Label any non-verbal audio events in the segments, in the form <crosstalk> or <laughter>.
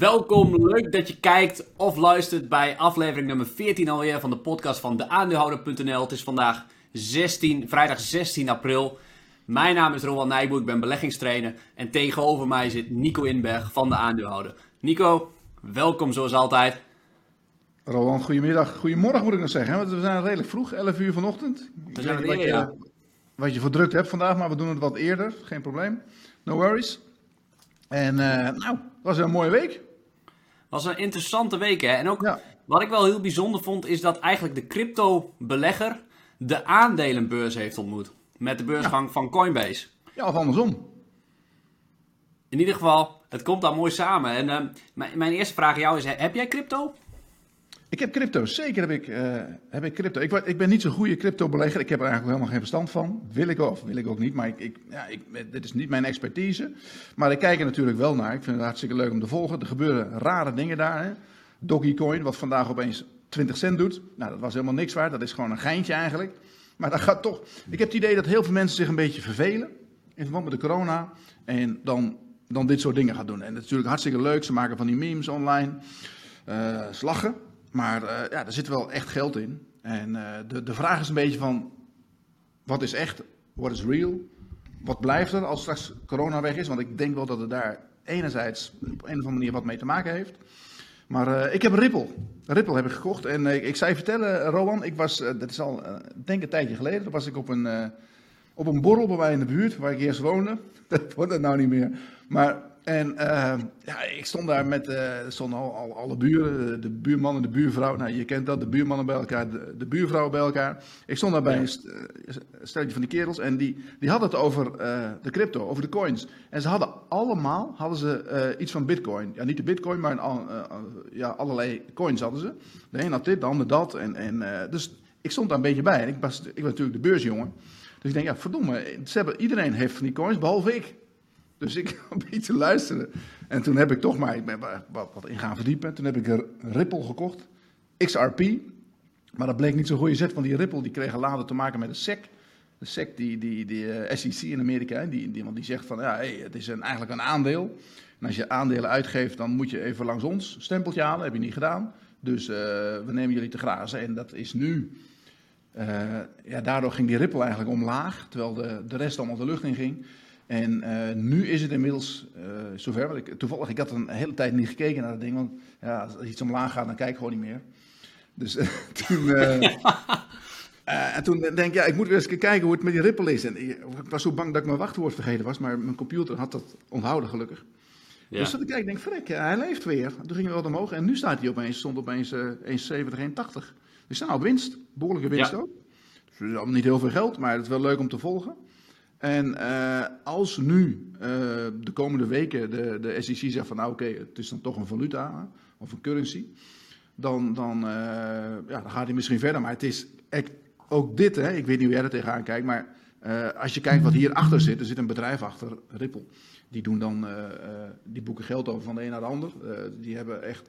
Welkom, leuk dat je kijkt of luistert bij aflevering nummer 14 alweer van de podcast van deaandeelhouder.nl. Het is vandaag 16, vrijdag 16 april. Mijn naam is Rowan Nijboer, ik ben beleggingstrainer en tegenover mij zit Nico Inberg van de aandeelhouder. Nico, welkom zoals altijd. Roland, goedemiddag. Goedemorgen moet ik nog zeggen, want we zijn redelijk vroeg, 11 uur vanochtend. We zijn weer, niet ja. wat, je, wat je voor druk hebt vandaag, maar we doen het wat eerder, geen probleem. No worries. En eh, nou, het was een mooie week. Was een interessante week hè. En ook Ja. wat ik wel heel bijzonder vond is dat eigenlijk de crypto-belegger de aandelenbeurs heeft ontmoet. Met de beursgang van Coinbase. Ja, of andersom. In ieder geval, het komt dan mooi samen. En mijn, mijn eerste vraag aan jou is, heb jij crypto? Ik heb crypto, zeker heb ik, eh, heb ik crypto. Ik, ik ben niet zo'n goede crypto-belegger. Ik heb er eigenlijk helemaal geen verstand van. Wil ik of wil ik ook niet, maar ik, ik, ja, ik, dit is niet mijn expertise. Maar ik kijk er natuurlijk wel naar. Ik vind het hartstikke leuk om te volgen. Er gebeuren rare dingen daar. Hè. Dogecoin, wat vandaag opeens 20 cent doet. Nou, dat was helemaal niks waard. Dat is gewoon een geintje eigenlijk. Maar dat gaat toch... Ik heb het idee dat heel veel mensen zich een beetje vervelen. In verband met de corona. En dan, dan dit soort dingen gaan doen. En het is natuurlijk hartstikke leuk. Ze maken van die memes online. Eh, ze lachen. Maar eh, ja, er zit wel echt geld in. En eh, de, de vraag is een beetje van... Wat is echt? Wat is real? Wat blijft er als straks corona weg is? Want ik denk wel dat het daar enerzijds op een of andere manier wat mee te maken heeft. Maar eh, ik heb Ripple. Ripple heb ik gekocht. En ik zou je vertellen, Rowan, ik was, dat is al, denk een tijdje geleden, was ik op een, op een borrel bij mij in de buurt, waar ik eerst woonde. <laughs> Dat wordt het nou niet meer. Maar, en eh, ja, ik stond daar met, eh, stonden al, al, alle buren, de buurman en de buurvrouw. Nou, je kent dat, de buurmannen bij elkaar, de, de buurvrouwen bij elkaar. Ik stond daar bij een st- eh, stelletje van die kerels en die, die hadden het over eh, de crypto, over de coins. En ze hadden allemaal hadden ze, iets van bitcoin. Ja, niet de bitcoin, maar een, ja, allerlei coins hadden ze. De een had dit, de ander dat. En, en, dus ik stond daar een beetje bij. En ik was, ik was natuurlijk de beursjongen. Dus ik denk, ja, verdomme, ze hebben, iedereen heeft van die coins, behalve ik. Dus ik <laughs> een beetje luisteren. En toen heb ik toch maar, ik ben wat, wat in gaan verdiepen. Toen heb ik Ripple gekocht, XRP. Maar dat bleek niet zo'n goede zet, want die Ripple die kregen later te maken met een SEC. De SEC, die, die, die eh, SEC in Amerika, die, die, die zegt van, ja, het is een, eigenlijk een aandeel. En als je aandelen uitgeeft, dan moet je even langs ons stempeltje halen. heb je niet gedaan. Dus eh, we nemen jullie te grazen. En dat is nu eh, ja, daardoor ging die Ripple eigenlijk omlaag, terwijl de, de rest allemaal de lucht in ging. En eh, nu is het inmiddels eh, zover. Ik, toevallig, ik had een hele tijd niet gekeken naar dat ding. Want ja, als iets omlaag gaat, dan kijk ik gewoon niet meer. Dus eh, <laughs> toen, <laughs> en toen denk ik, ja, ik moet weer eens kijken hoe het met die Ripple is. En ik, ik was zo bang dat ik mijn wachtwoord vergeten was, maar mijn computer had dat onthouden gelukkig. Ja. Dus dat ik kijk, denk, ja, hij leeft weer. Toen ging hij wat omhoog en nu staat hij opeens, stond opeens eh 1,70, 1,80. Dus nou, op winst, behoorlijke winst Ja. ook. Dus niet heel veel geld, maar het is wel leuk om te volgen. En eh, als nu eh, de komende weken de, de SEC zegt van nou oké, het is dan toch een valuta of een currency, dan, dan, eh, ja, dan gaat hij misschien verder. Maar het is ook dit, hè, ik weet niet hoe jij er tegenaan kijkt, maar als je kijkt wat hierachter zit, er zit een bedrijf achter, Ripple. Die doen dan, die boeken geld over van de een naar de ander. Die hebben echt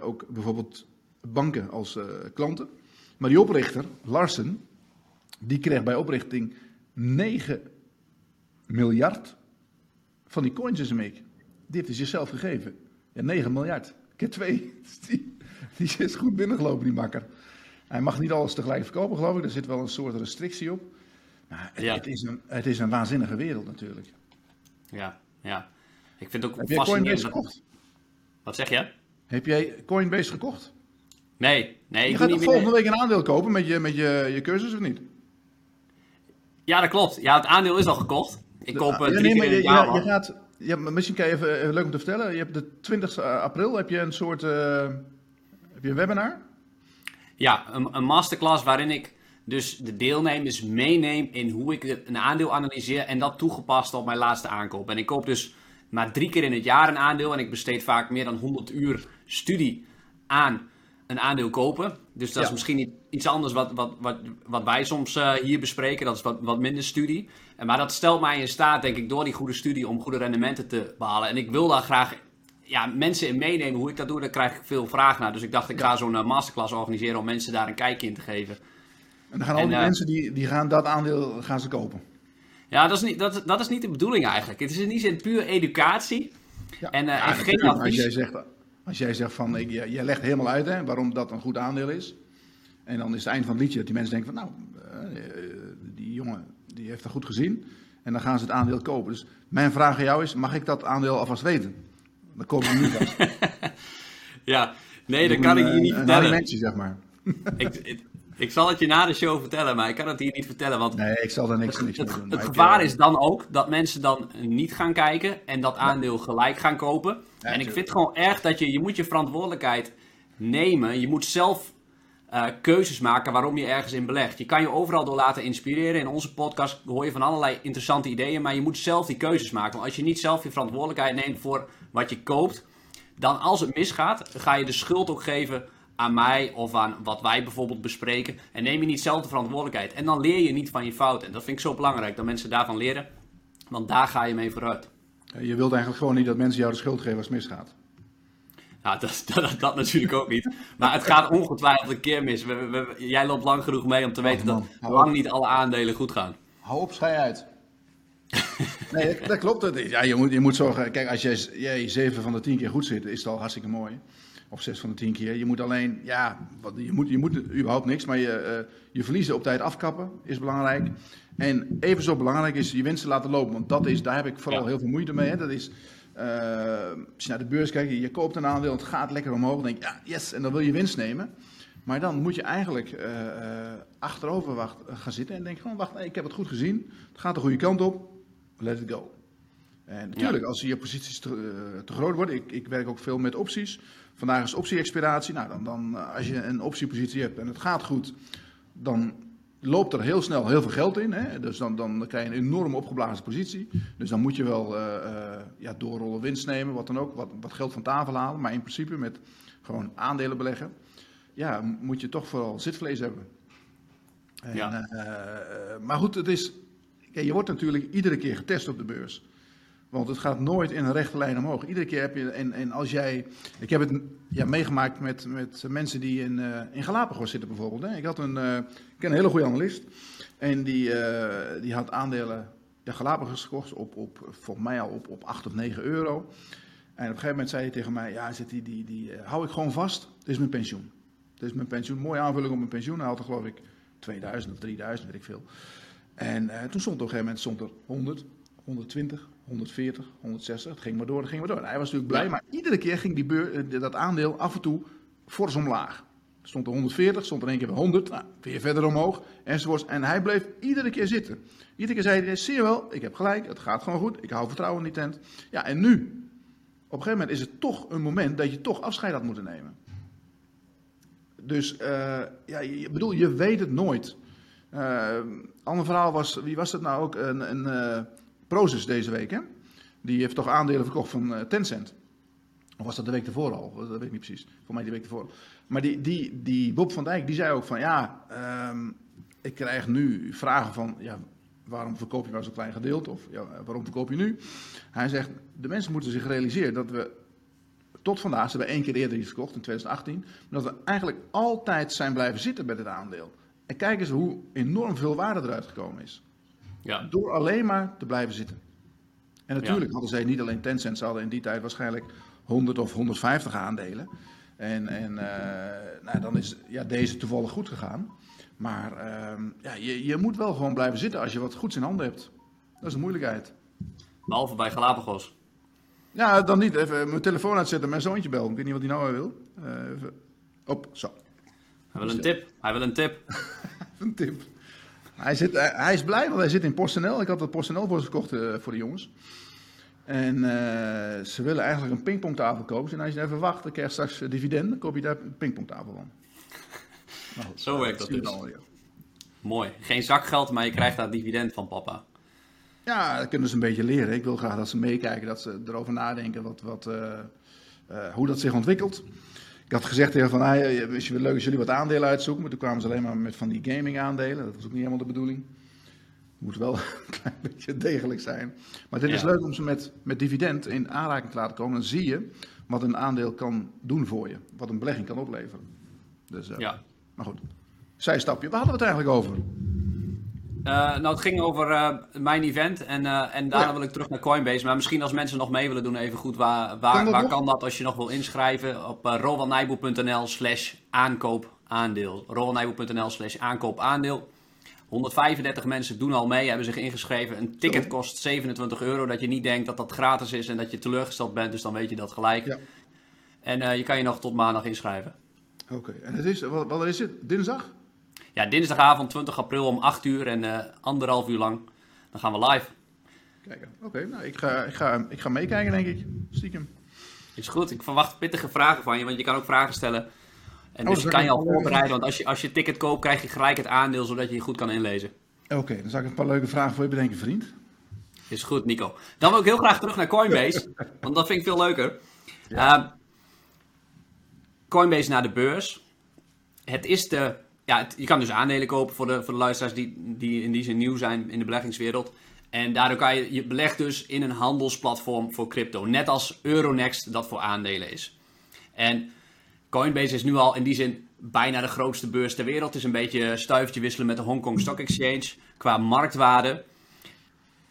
ook bijvoorbeeld banken als klanten. Maar die oprichter, Larsen, die kreeg bij oprichting 9 miljard van die coins in zijn mik. Die heeft hij zichzelf gegeven. Ja, 9 miljard. Keer 2. <laughs> Die, die is goed binnengelopen, die makker. Hij mag niet alles tegelijk verkopen, geloof ik. Er zit wel een soort restrictie op. Maar het, Ja. het, is, een, het is een waanzinnige wereld natuurlijk. Ja, ja. Ik vind het ook Heb. Coinbase gekocht? Wat zeg je? Heb jij Coinbase gekocht? Nee, nee, Je gaat niet meer. volgende week een aandeel kopen met je, met je, je cursus of niet? Ja, dat klopt. Ja, het aandeel is al gekocht. Ik koop eh, Ja, drie nee, keer in het jaar. je, gaat, ja, misschien kan je even, even leuk om te vertellen. Je hebt de 20 april heb je een soort eh, heb je een webinar. Ja, een, een masterclass waarin ik dus de deelnemers meeneem in hoe ik een aandeel analyseer en dat toegepast op mijn laatste aankoop. En ik koop dus maar drie keer in het jaar een aandeel en ik besteed vaak meer dan 100 uur studie aan een aandeel kopen. Dus dat is misschien niet iets anders wat, wat, wat, wat wij soms eh, hier bespreken. Dat is wat, wat minder studie. En, maar dat stelt mij in staat, denk ik, door die goede studie om goede rendementen te behalen. En ik wil daar graag ja, mensen in meenemen. Hoe ik dat doe, daar krijg ik veel vraag naar. Dus ik dacht, ik ga zo'n eh, masterclass organiseren om mensen daar een kijkje in te geven. En dan gaan al die eh, mensen die, die gaan dat aandeel gaan ze kopen. Ja, dat is niet, dat, dat is niet de bedoeling eigenlijk. Het is in die zin puur educatie. Ja. En, Ja, en geen maar als advies. jij zegt, als jij zegt van, ik, jij jij legt helemaal uit hè, waarom dat een goed aandeel is. En dan is het eind van het liedje dat die mensen denken van, nou, eh, die jongen die heeft dat goed gezien. En dan gaan ze het aandeel kopen. Dus mijn vraag aan jou is, mag ik dat aandeel alvast weten? Dan ik hem nu vast. <laughs> Ja, nee, dat kan ik je niet Een vertellen. alimentje, zeg maar. <laughs> Ik, ik, ik zal het je na de show vertellen, maar ik kan het hier niet vertellen. Want Nee, ik zal daar niks, niks mee het, doen. het ik, gevaar eh, is dan ook dat mensen dan niet gaan kijken en dat aandeel gelijk gaan kopen. en ik vind gewoon erg dat je, je moet je verantwoordelijkheid nemen. Je moet zelf eh, keuzes maken waarom je ergens in belegt. Je kan je overal door laten inspireren. In onze podcast hoor je van allerlei interessante ideeën, maar je moet zelf die keuzes maken. Want als je niet zelf je verantwoordelijkheid neemt voor wat je koopt, dan als het misgaat, ga je de schuld ook geven aan mij of aan wat wij bijvoorbeeld bespreken. En neem je niet zelf de verantwoordelijkheid. En dan leer je niet van je fouten. En dat vind ik zo belangrijk, dat mensen daarvan leren. Want daar ga je mee vooruit. Je wilt eigenlijk gewoon niet dat mensen jou de schuld geven als het misgaat. Nou, dat, <laughs> dat, dat natuurlijk ook niet. Maar het gaat ongetwijfeld een keer mis. We, jij loopt lang genoeg mee om te weten dat lang niet alle aandelen goed gaan. Hou op, schei uit. <laughs> nee, dat, dat klopt. Ja, je, moet, je moet zorgen, kijk, als jij, jij 7 van de 10 keer goed zit, is het al hartstikke mooi. Of 6 van de 10 keer. Je moet alleen, ja, wat, je, moet, je moet überhaupt niks, maar je, eh, je verliezen op tijd afkappen is belangrijk. En even zo belangrijk is je winsten laten lopen, want dat is, daar heb ik vooral Ja. heel veel moeite mee. Hè. Dat is, als je naar de beurs kijkt, je, je koopt een aandeel, het gaat lekker omhoog, dan denk je, ja, yes, en dan wil je winst nemen. Maar dan moet je eigenlijk eh, eh, achterover wacht, gaan zitten en denk gewoon, wacht, ik heb het goed gezien. Het gaat de goede kant op. Let it go. En natuurlijk, als je posities te, eh, te groot worden, ik, ik werk ook veel met opties. Vandaag is optie-expiratie. Nou, dan, dan, eh, als je een optiepositie hebt en het gaat goed, dan loopt er heel snel heel veel geld in. Hè? Dus dan, dan krijg je een enorm opgeblazen positie. Dus dan moet je wel eh, eh, ja, doorrollen, winst nemen, wat dan ook, wat, wat geld van tafel halen. Maar in principe met gewoon aandelen beleggen, ja, moet je toch vooral zitvlees hebben. En, Ja. eh, maar goed, het is, je wordt natuurlijk iedere keer getest op de beurs. Want het gaat nooit in een rechte lijn omhoog. Iedere keer heb je. En, en als jij. Ik heb het ja, meegemaakt met, met mensen die in, eh, in Galapagos zitten, bijvoorbeeld. Hè. Ik had een. eh, ik ken een hele goede analist. En die, eh, die had aandelen. De Galapagos gekocht op, op, volgens mij al op, op 8 of 9 euro. En op een gegeven moment zei hij tegen mij: Ja, zit die, die, die hou ik gewoon vast. Dit is mijn pensioen. Dit is mijn pensioen. Mooie aanvulling op mijn pensioen. Hij had er geloof ik 2000 of 3000, weet ik veel. En toen stond op een gegeven moment stond er 100, 120, 140, 160. Het ging maar door, het ging maar door. Hij was natuurlijk blij, Ja. maar iedere keer ging die beur, eh, dat aandeel af en toe fors omlaag. Stond er 140, stond er één keer bij 100, nou, weer verder omhoog, enzovoorts. En hij bleef iedere keer zitten. Iedere keer zei hij, zie je wel, ik heb gelijk, het gaat gewoon goed, ik hou vertrouwen in die tent. Ja, en nu, op een gegeven moment is het toch een moment dat je toch afscheid had moeten nemen. Dus, eh, ja, je, bedoel, je weet het nooit. Eh ander verhaal was, wie was het nou ook? Een, een Prozus deze week, hè? Die heeft toch aandelen verkocht van eh, Tencent. Of was dat de week ervoor al? Dat weet ik niet precies. Voor mij die week ervoor. Maar die, die, die Bob van Dijk, die zei ook van, ja, ehm, ik krijg nu vragen van, ja, waarom verkoop je maar zo'n klein gedeelte? Of ja, waarom verkoop je nu? Hij zegt, de mensen moeten zich realiseren dat we tot vandaag, ze hebben één keer eerder iets verkocht in 2018, maar dat we eigenlijk altijd zijn blijven zitten bij dit aandeel. En kijk eens hoe enorm veel waarde eruit gekomen is. Ja, Door alleen maar te blijven zitten. En natuurlijk hadden zij niet alleen Tencent, ze hadden in die tijd waarschijnlijk 100 of 150 aandelen. En, en eh, nou, dan is ja, deze toevallig goed gegaan. Maar ehm, ja, je, je moet wel gewoon blijven zitten als je wat goeds in handen hebt. Dat is een moeilijkheid. behalve bij Galapagos. Ja, dan niet even mijn telefoon uitzetten en mijn zoontje bellen. Ik weet niet wat hij nou wil. Eh, even op, zo. Hij wil een tip. Hij wil een tip. <laughs> Een tip. Hij, zit, hij, hij is blij, want hij zit in PostNL. Ik had dat PostNL voor ze gekocht eh, voor de jongens. En eh, ze willen eigenlijk een pingpongtafel kopen. En als je even wacht, dan krijg je straks eh, dividend. Dan koop je daar een pingpongtafel van. <laughs> Nou goed, Zo werkt dat dus. Mooi. Geen zakgeld, maar je krijgt daar dividend van papa. Ja, dat kunnen ze een beetje leren. Ik wil graag dat ze meekijken, dat ze erover nadenken wat, wat, hoe dat zich ontwikkelt. Ik had gezegd tegen van, ah, is het leuk als jullie wat aandelen uitzoeken. Maar toen kwamen ze alleen maar met van die gaming aandelen. Dat was ook niet helemaal de bedoeling. Het moet wel <laughs> een klein beetje degelijk zijn. Maar dit is Ja. leuk om ze met, met dividend in aanraking te laten komen. Dan zie je wat een aandeel kan doen voor je. Wat een belegging kan opleveren. Dus, eh, Ja. Maar goed, zijstapje. Waar hadden we het eigenlijk over? Nou, het ging over mijn event en, en daarna wil ik terug naar Coinbase. Maar misschien als mensen nog mee willen doen, even goed, waar, waar, kan, waar kan dat als je nog wil inschrijven? Op uh, slash aankoop aandeel. slash aankoop aandeel. 135 mensen doen al mee, hebben zich ingeschreven. Een ticket kost 27 euro. Dat je niet denkt dat dat gratis is en dat je teleurgesteld bent. Dus dan weet je dat gelijk. Ja. En uh, je kan je nog tot maandag inschrijven. Oké, en het is, wat, wat, is het? Dinsdag? Ja, dinsdagavond 20 april om 8 uur en uh, anderhalf uur lang. Dan gaan we live. Kijken. Oké, nou ik ga, ik, ga, ik ga meekijken denk ik. Stiekem. Is goed, ik verwacht pittige vragen van je, want je kan ook vragen stellen. En oh, dus je kan je al voorbereiden, want als je, als je ticket koopt, krijg je gelijk het aandeel, zodat je je goed kan inlezen. Oké, dan zal ik een paar leuke vragen voor je bedenken, vriend. Is goed, Nico. Dan wil ik heel graag terug naar Coinbase, <laughs> want dat vind ik veel leuker. Ehm, Coinbase naar de beurs. Het is de. Ja, je kan dus aandelen kopen voor de, voor de luisteraars die, die in die zin nieuw zijn in de beleggingswereld. En daardoor kan je, je belegt dus in een handelsplatform voor crypto. Net als Euronext dat voor aandelen is. En Coinbase is nu al in die zin bijna de grootste beurs ter wereld. Het is een beetje stuivertje wisselen met de Hong Kong Stock Exchange qua marktwaarde.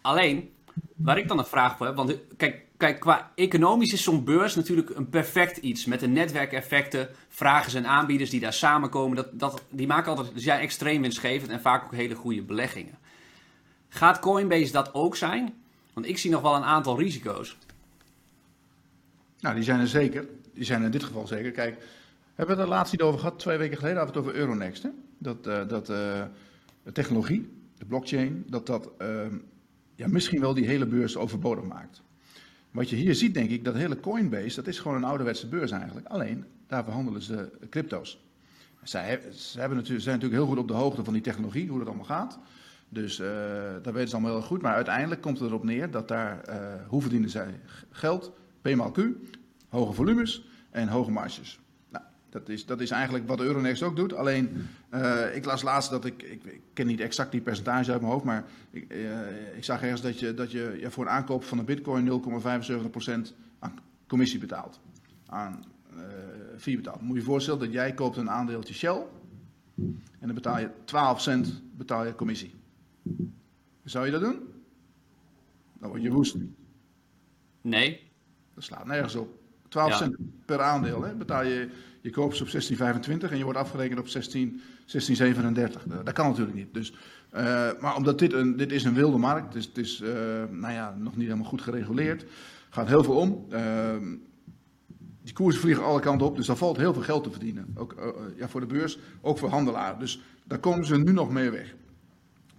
Alleen, waar ik dan een vraag voor heb, want kijk, kijk qua economisch is zo'n beurs natuurlijk een perfect iets. Met de netwerkeffecten, vragers en aanbieders die daar samenkomen, dat, dat, die maken altijd, dus ja, extreem winstgevend en vaak ook hele goede beleggingen. Gaat Coinbase dat ook zijn? Want ik zie nog wel een aantal risico's. Nou, die zijn er zeker die zijn in dit geval zeker. Kijk, hebben we het er laatst niet over gehad? Twee weken geleden hadden we over Euronext. Hè? Dat, uh, dat uh, de technologie, de blockchain, dat dat uh, ja, misschien wel die hele beurs overbodig maakt. Wat je hier ziet, denk ik, dat hele Coinbase, dat is gewoon een ouderwetse beurs eigenlijk. Alleen, daar verhandelen ze crypto's. Zij, zij hebben natuurlijk, zijn natuurlijk heel goed op de hoogte van die technologie, hoe dat allemaal gaat. Dus uh, dat weten ze allemaal heel goed. Maar uiteindelijk komt het erop neer dat daar, uh, hoe verdienen zij geld? P maal Q, hoge volumes en hoge marges. Dat is, dat is eigenlijk wat Euronext ook doet. Alleen, uh, ik las laatst dat ik, ik, ik, ken niet exact die percentage uit mijn hoofd, maar ik, uh, ik zag ergens dat je, dat je ja, voor een aankoop van een bitcoin 0,75% aan commissie betaalt. Aan uh, fee betaalt. Moet je je voorstellen dat jij koopt een aandeeltje Shell en dan betaal je 12 cent betaal je commissie. Zou je dat doen? Dan word je woest. Nee. Dat slaat nergens op. 12 cent per aandeel. Hè? Betaal je, je koopt ze op 16,25 en je wordt afgerekend op 16, 16,37. Dat kan natuurlijk niet. Dus, uh, maar omdat dit een, dit is een wilde markt, dus het is uh, nou ja, nog niet helemaal goed gereguleerd, gaat heel veel om. Uh, die koersen vliegen alle kanten op, dus daar valt heel veel geld te verdienen. Ook ja, voor de beurs, ook voor handelaren. Dus daar komen ze nu nog mee weg.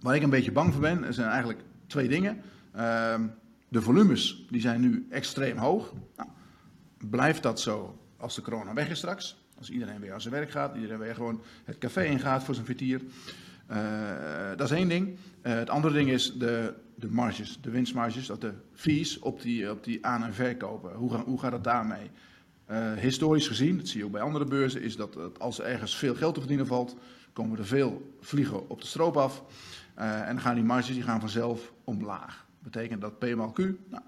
Waar ik een beetje bang voor ben, zijn eigenlijk twee dingen. Ehm, de volumes die zijn nu extreem hoog. Nou, blijft dat zo als de corona weg is straks? Als iedereen weer aan zijn werk gaat, iedereen weer gewoon het café ingaat voor zijn vertier. Uh, dat is één ding. Uh, het andere ding is de, de marges, de winstmarges, dat de fees op die, op die aan- en verkopen. Hoe, hoe gaat het daarmee? Uh, historisch gezien, dat zie je ook bij andere beurzen, is dat, dat als er ergens veel geld te verdienen valt, komen er veel vliegen op de stroop af. en dan gaan die marges die gaan vanzelf omlaag. Dat betekent dat P maal Q, nou,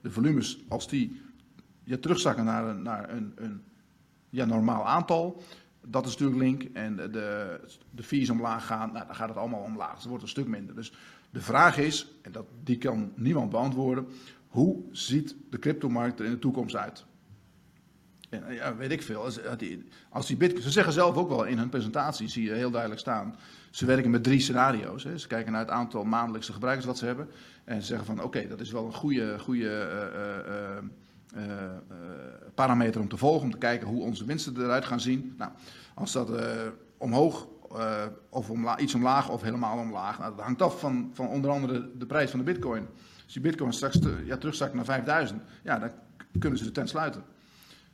de volumes, als die je terugzakken naar een, naar een, een ja, normaal aantal. Dat is natuurlijk link. En de, de fees omlaag gaan, nou, dan gaat het allemaal omlaag. Dus het wordt een stuk minder. Dus de vraag is, en dat, die kan niemand beantwoorden, hoe ziet de cryptomarkt er in de toekomst uit? En, ja, weet ik veel. Als, die, als Bitcoin, ze zeggen zelf ook wel in hun presentatie, zie je heel duidelijk staan. Ze werken met drie scenario's. Hè. Ze kijken naar het aantal maandelijkse gebruikers wat ze hebben. En ze zeggen van oké, dat is wel een goede, goede uh, parameter om te volgen, om te kijken hoe onze winsten eruit gaan zien. Nou, als dat uh, omhoog of iets omlaag of helemaal omlaag, nou, dat hangt af van, van onder andere de prijs van de bitcoin. Als die bitcoin straks te, ja, terugzakt naar 5000, ja, dan kunnen ze de tent sluiten,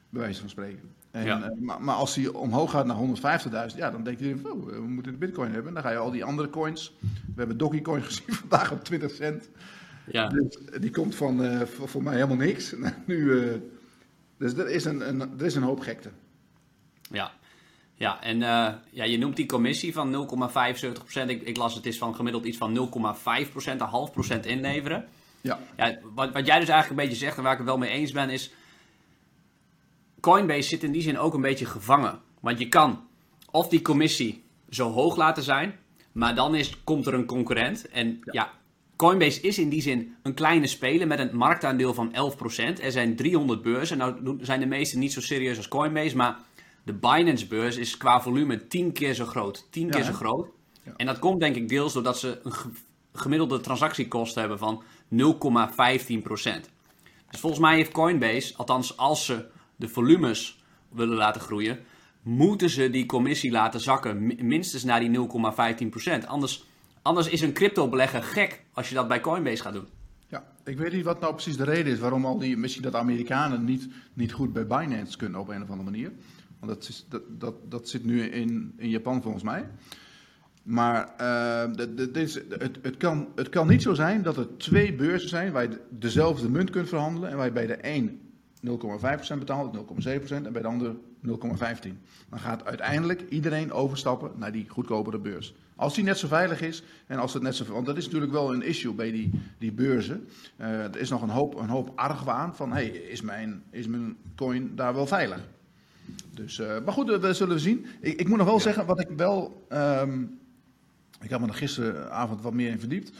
bij wijze van spreken. En, ja. maar, maar, als die omhoog gaat naar 150.000, ja, dan denk je, oh, we moeten de bitcoin hebben. Dan ga je al die andere coins, we hebben Dogecoin <laughs> gezien vandaag op 20 cent. Ja. Dus die komt van uh, voor, voor, mij helemaal niks. <laughs> nu, uh, dus er is een, een, er is een hoop gekte. Ja, ja en uh, ja, je noemt die commissie van 0,75%. Ik, ik las het is van gemiddeld iets van 0,5%, een half procent inleveren. Ja. ja wat, wat jij dus eigenlijk een beetje zegt en waar ik het wel mee eens ben is... Coinbase zit in die zin ook een beetje gevangen. Want je kan of die commissie zo hoog laten zijn Maar dan is, komt er een concurrent. En ja. Coinbase is in die zin een kleine speler met een marktaandeel van 11%. Er zijn 300 beurzen. Nou zijn de meeste niet zo serieus als Coinbase, maar de Binance-beurs is qua volume 10 keer zo groot. 10 keer zo groot. Ja. En dat komt denk ik deels doordat ze een gemiddelde transactiekosten hebben van 0,15%. Dus volgens mij heeft Coinbase, althans als ze de volumes willen laten groeien, moeten ze die commissie laten zakken minstens naar die 0,15%. Anders, anders is een crypto-belegger gek als je dat bij Coinbase gaat doen. Ja, ik weet niet wat nou precies de reden is waarom al die, misschien dat Amerikanen niet, niet goed bij Binance kunnen op een of andere manier. Want dat, is, dat, dat, dat zit nu in, in Japan volgens mij. Maar is, het, het, kan, het kan niet zo zijn dat er twee beurzen zijn waar je dezelfde munt kunt verhandelen en waar je bij de een 0,5% betaalt, 0,7% en bij de ander 0,15. Dan gaat uiteindelijk iedereen overstappen naar die goedkopere beurs. Als die net zo veilig is en als het net zo. Want dat is natuurlijk wel een issue bij die, die beurzen. Uh, er is nog een hoop, een hoop argwaan van: hey, is, mijn, is mijn coin daar wel veilig? Dus, uh, maar goed, dat zullen we zien. Ik, ik moet nog wel zeggen, wat ik wel. Um, ik heb me er gisteravond wat meer in verdiept.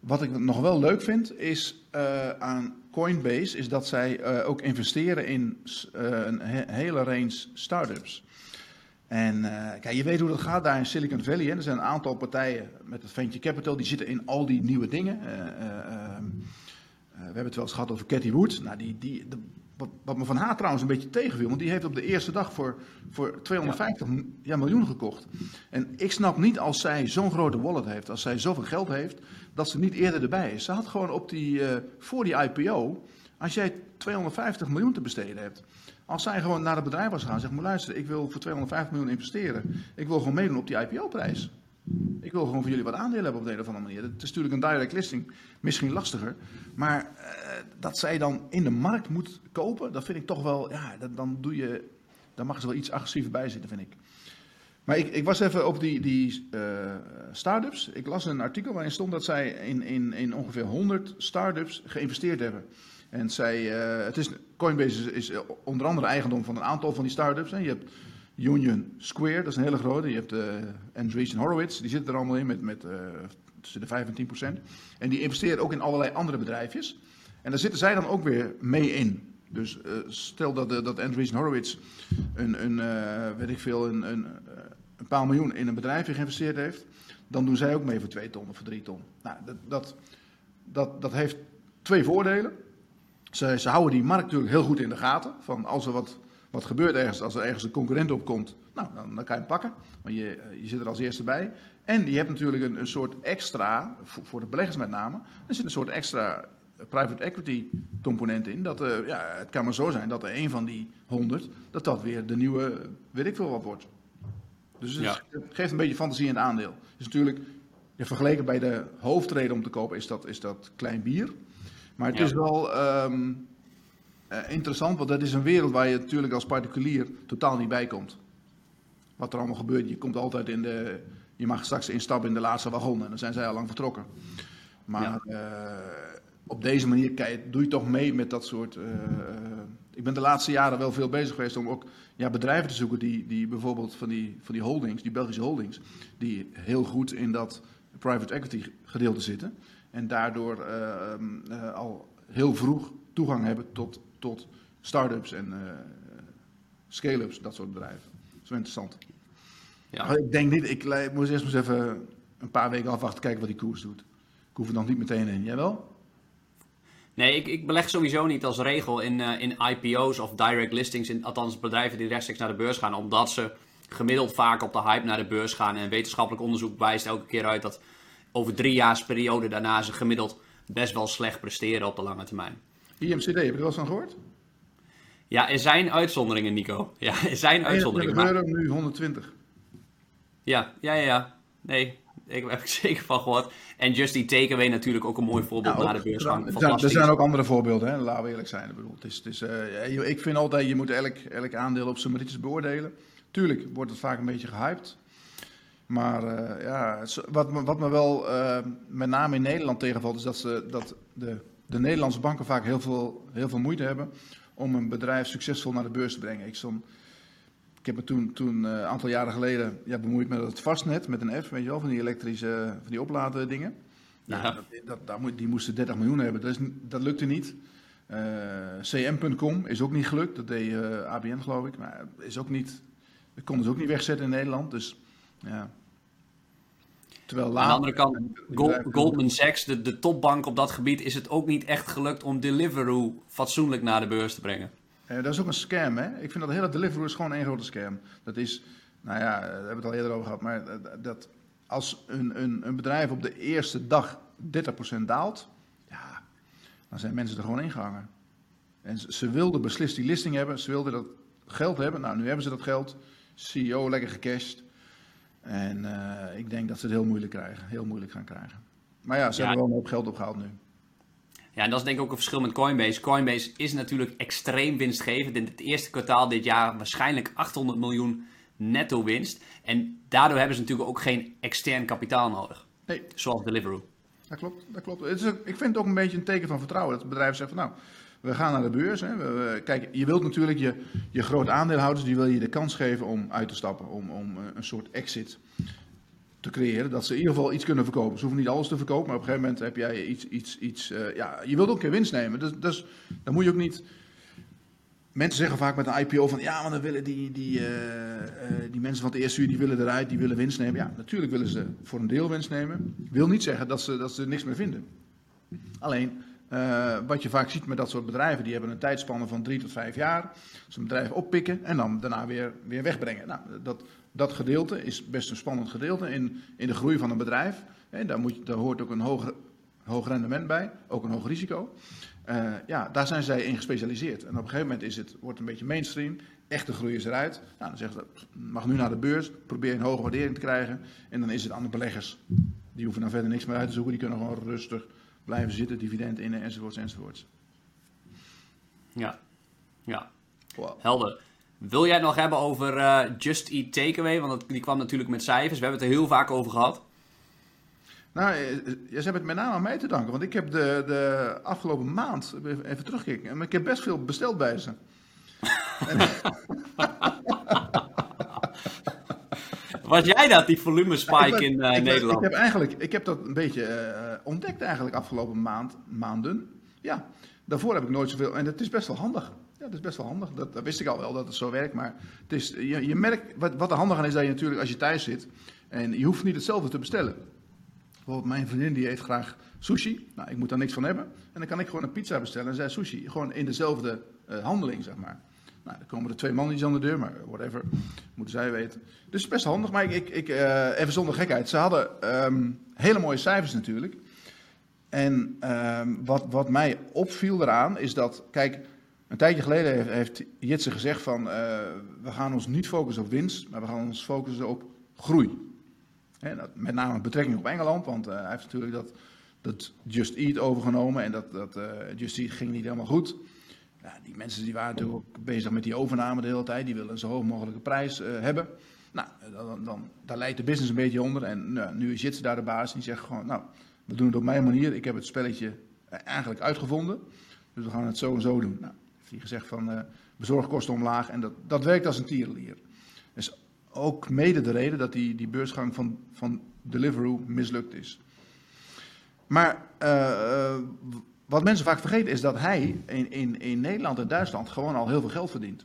Wat ik nog wel leuk vind is uh, aan Coinbase, is dat zij ook investeren in een he hele range start-ups. En kijk, je weet hoe dat gaat daar in Silicon Valley. Hè? Er zijn een aantal partijen met het venture capital, die zitten in al die nieuwe dingen. Ehm, we hebben het wel eens gehad over Cathy Wood. Nou, die, die, de, wat, wat, me van haar trouwens een beetje tegenviel, want die heeft op de eerste dag voor, voor 250 ja. Ja, miljoen gekocht. En ik snap niet als zij zo'n grote wallet heeft, als zij zoveel geld heeft, dat ze niet eerder erbij is. Ze had gewoon op die, voor die IPO, als jij 250 miljoen te besteden hebt, als zij gewoon naar het bedrijf was gaan, zeg maar luister, ik wil voor 250 miljoen investeren, ik wil gewoon meedoen op die IPO-prijs. Ik wil gewoon voor jullie wat aandelen hebben op de een of andere manier. Het is natuurlijk een direct listing, misschien lastiger. Maar uh, dat zij dan in de markt moet kopen, dat vind ik toch wel, ja, dan doe je, dan mag ze wel iets agressiever bij zitten, vind ik. Maar ik, ik was even op die, die uh, start-ups. Ik las een artikel waarin stond dat zij in, in, in ongeveer 100 start-ups geïnvesteerd hebben. En zij, uh, het is, Coinbase is, is, onder andere eigendom van een aantal van die start-ups. Hè. Je hebt Union Square, dat is een hele grote. Je hebt uh, Andreessen Horowitz, die zitten er allemaal in met, met uh, tussen de 5 en 10 procent. En die investeren ook in allerlei andere bedrijfjes. En daar zitten zij dan ook weer mee in. Dus uh, stel dat, dat Andreessen Horowitz een, een weet ik veel, een, een, een paar miljoen in een bedrijfje geïnvesteerd heeft, dan doen zij ook mee voor 2 ton of voor 3 ton. Nou, dat, dat, dat, dat heeft twee voordelen. Ze, ze houden die markt natuurlijk heel goed in de gaten. Van als er wat wat gebeurt ergens als er ergens een concurrent opkomt? Nou, dan, dan kan je hem pakken, want je, je zit er als eerste bij. En je hebt natuurlijk een, een soort extra, voor, voor, de beleggers met name, er zit een soort extra private equity component in. Dat, uh, ja, het kan maar zo zijn dat er een van die honderd, dat dat weer de nieuwe, weet ik veel wat wordt. Dus het, ja. geeft een beetje fantasie in het aandeel. Dus natuurlijk, ja, vergeleken bij de hoofdreden om te kopen, is dat, is dat klein bier. Maar het ja. is wel, um, uh, interessant, want dat is een wereld waar je natuurlijk als particulier totaal niet bij komt. Wat er allemaal gebeurt, je komt altijd in de. Je mag straks instappen in de laatste wagon en dan zijn zij al lang vertrokken. Maar ja. uh, op deze manier kijk, doe je toch mee met dat soort. Uh, ik ben de laatste jaren wel veel bezig geweest om ook ja, bedrijven te zoeken die, die bijvoorbeeld van die, van die holdings, die Belgische holdings, die heel goed in dat private equity gedeelte zitten. En daardoor al heel vroeg toegang hebben tot tot start-ups en uh, scale-ups, dat soort bedrijven. Dat is wel interessant. Ja. Maar ik denk niet, ik, ik moet eerst eens even een paar weken afwachten, kijken wat die koers doet. Ik hoef er dan niet meteen in. Jij wel? Nee, ik, ik, beleg sowieso niet als regel in, uh, in IPO's of direct listings, in, althans bedrijven die rechtstreeks naar de beurs gaan, omdat ze gemiddeld vaak op de hype naar de beurs gaan. En wetenschappelijk onderzoek wijst elke keer uit dat over drie jaar periode daarna ze gemiddeld best wel slecht presteren op de lange termijn. IMCD, heb je er wel eens van gehoord? Ja, er zijn uitzonderingen, Nico. Ja, er zijn uitzonderingen. Maar... euro, nu 120. Ja, ja, ja, ja. Nee, ik heb ik <laughs> zeker van gehoord. En Just die Takeaway natuurlijk ook een mooi voorbeeld ja, naar de beursgang. Zijn, er zijn ook andere voorbeelden, hè? laten we eerlijk zijn. Ik, bedoel, het is, het is, uh, ik vind altijd, je moet elk, elk aandeel op zijn merites beoordelen. Tuurlijk wordt het vaak een beetje gehyped. Maar uh, ja, wat, wat me wel uh, met name in Nederland tegenvalt, is dat, ze, dat de de Nederlandse banken vaak heel veel, heel veel moeite hebben om een bedrijf succesvol naar de beurs te brengen. Ik stond, ik heb me toen, toen een aantal jaren geleden ja, bemoeid met het vastnet, met een F, weet je wel, van die elektrische, van die opladen dingen. Ja. dat, dat, die moesten 30 miljoen hebben, dat, is, dat lukte niet. Eh, CM.com is ook niet gelukt, dat deed eh, ABN geloof ik, maar is ook niet, dat konden ze ook niet wegzetten in Nederland, dus ja. Terwijl Aan de andere kant, Goldman Sachs, de, de topbank op dat gebied, is het ook niet echt gelukt om Deliveroo fatsoenlijk naar de beurs te brengen. Eh, dat is ook een scam, hè? Ik vind dat de hele Deliveroo is gewoon één grote scam. Dat is, nou ja, daar hebben we het al eerder over gehad, maar dat als een, een, een bedrijf op de eerste dag 30% daalt, ja, dan zijn mensen er gewoon ingehangen. En ze, ze wilden beslist die listing hebben, ze wilden dat geld hebben. Nou, nu hebben ze dat geld. CEO lekker gecashed. En eh, ik denk dat ze het heel moeilijk krijgen, heel moeilijk gaan krijgen. Maar ja, ze Ja. hebben wel een hoop geld opgehaald nu. Ja, en dat is denk ik ook een verschil met Coinbase. Coinbase is natuurlijk extreem winstgevend. In het eerste kwartaal dit jaar waarschijnlijk 800 miljoen netto winst. En daardoor hebben ze natuurlijk ook geen extern kapitaal nodig. Nee, Zoals Deliveroo. Dat klopt, dat klopt. Het is ook, ik vind het ook een beetje een teken van vertrouwen. Dat het bedrijf zegt van nou, we gaan naar de beurs. Hè. We, kijk, je wilt natuurlijk je, je grote aandeelhouders, die wil je de kans geven om uit te stappen. Om, om eh, een soort exit te creëren. Dat ze in ieder geval iets kunnen verkopen. Ze hoeven niet alles te verkopen, maar op een gegeven moment heb jij iets, iets, iets eh, ja, je wilt ook een keer winst nemen. Dus, dus dan moet je ook niet... Mensen zeggen vaak met een IPO van ja, maar dan willen die, die, eh, die mensen van het eerste uur die willen eruit, die willen winst nemen. Ja, natuurlijk willen ze voor een deel winst nemen. Wil niet zeggen dat ze, dat ze niks meer vinden. Alleen, eh, wat je vaak ziet met dat soort bedrijven, die hebben een tijdspanne van drie tot vijf jaar. Ze een bedrijf oppikken en dan daarna weer, weer wegbrengen. Nou, dat, dat gedeelte is best een spannend gedeelte in, in de groei van een bedrijf. Hè, daar, moet hoort ook een hoog, hoog rendement bij, ook een hoog risico. Eh, ja, daar zijn zij in gespecialiseerd. En op een gegeven moment is het, wordt het een beetje mainstream. Echte groei is eruit. Nou, dan zeggen ze, mag nu naar de beurs. Probeer een hoge waardering te krijgen. En dan is het aan de beleggers. Die hoeven dan verder niks meer uit te zoeken. Die kunnen gewoon rustig blijven zitten, dividend in enzovoorts enzovoorts. Ja, ja. Wow. helder. Wil jij het nog hebben over eh, Just Eat Takeaway? Want dat, die kwam natuurlijk met cijfers. We hebben het er heel vaak over gehad. Nou, eh, ze hebben het met name aan mij te danken. Want ik heb de, de afgelopen maand, even terugkijken, maar ik heb best veel besteld bij ze. <laughs> <laughs> <laughs> Was jij dat, die volume Ik spike ben- in eh, ik Nederland? Ik heb, eigenlijk, ik heb dat een beetje eh, ontdekt eigenlijk afgelopen maand, maanden. Ja, daarvoor heb ik nooit zoveel. En het is best wel handig. Ja, dat is best wel handig. Dat, dat wist ik al wel dat het zo werkt. Maar het is, je, je merkt, wat, wat er handig aan is, dat je natuurlijk als je thuis zit. En je hoeft niet hetzelfde te bestellen. Bijvoorbeeld mijn vriendin die eet graag sushi. Nou, ik moet daar niks van hebben. En dan kan ik gewoon een pizza bestellen en zij sushi. Gewoon in dezelfde eh, handeling, zeg maar. Nou, dan komen er twee mannetjes aan de deur, maar whatever. Moeten zij weten. Dus best handig. Maar ik, ik, eh, even zonder gekheid. Ze hadden ehm, hele mooie cijfers natuurlijk. En ehm, wat, wat mij opviel eraan is dat, kijk, een tijdje geleden heeft, heeft Jitse gezegd van, eh, we gaan ons niet focussen op winst, maar we gaan ons focussen op groei. Hè, dat, met name betrekking op Engeland, want eh, hij heeft natuurlijk dat, dat Just Eat overgenomen en dat, dat Just Eat ging niet helemaal goed. Ja, die mensen die waren natuurlijk ook bezig met die overname de hele tijd, die willen een zo hoog mogelijke prijs eh, hebben. Nou, dan, dan, daar leidt de business een beetje onder en nou, nu is Jitse daar de baas en die zegt gewoon, nou, we doen het op mijn manier. Ik heb het spelletje eh, eigenlijk uitgevonden, dus we gaan het zo en zo doen. Nou, heeft hij gezegd van eh, bezorgkosten omlaag en dat, dat werkt als een tierenlier. Dus ook mede de reden dat die, die beursgang van, van Deliveroo mislukt is. Maar eh, eh, wat mensen vaak vergeten is dat hij in, in, in Nederland en Duitsland gewoon al heel veel geld verdient.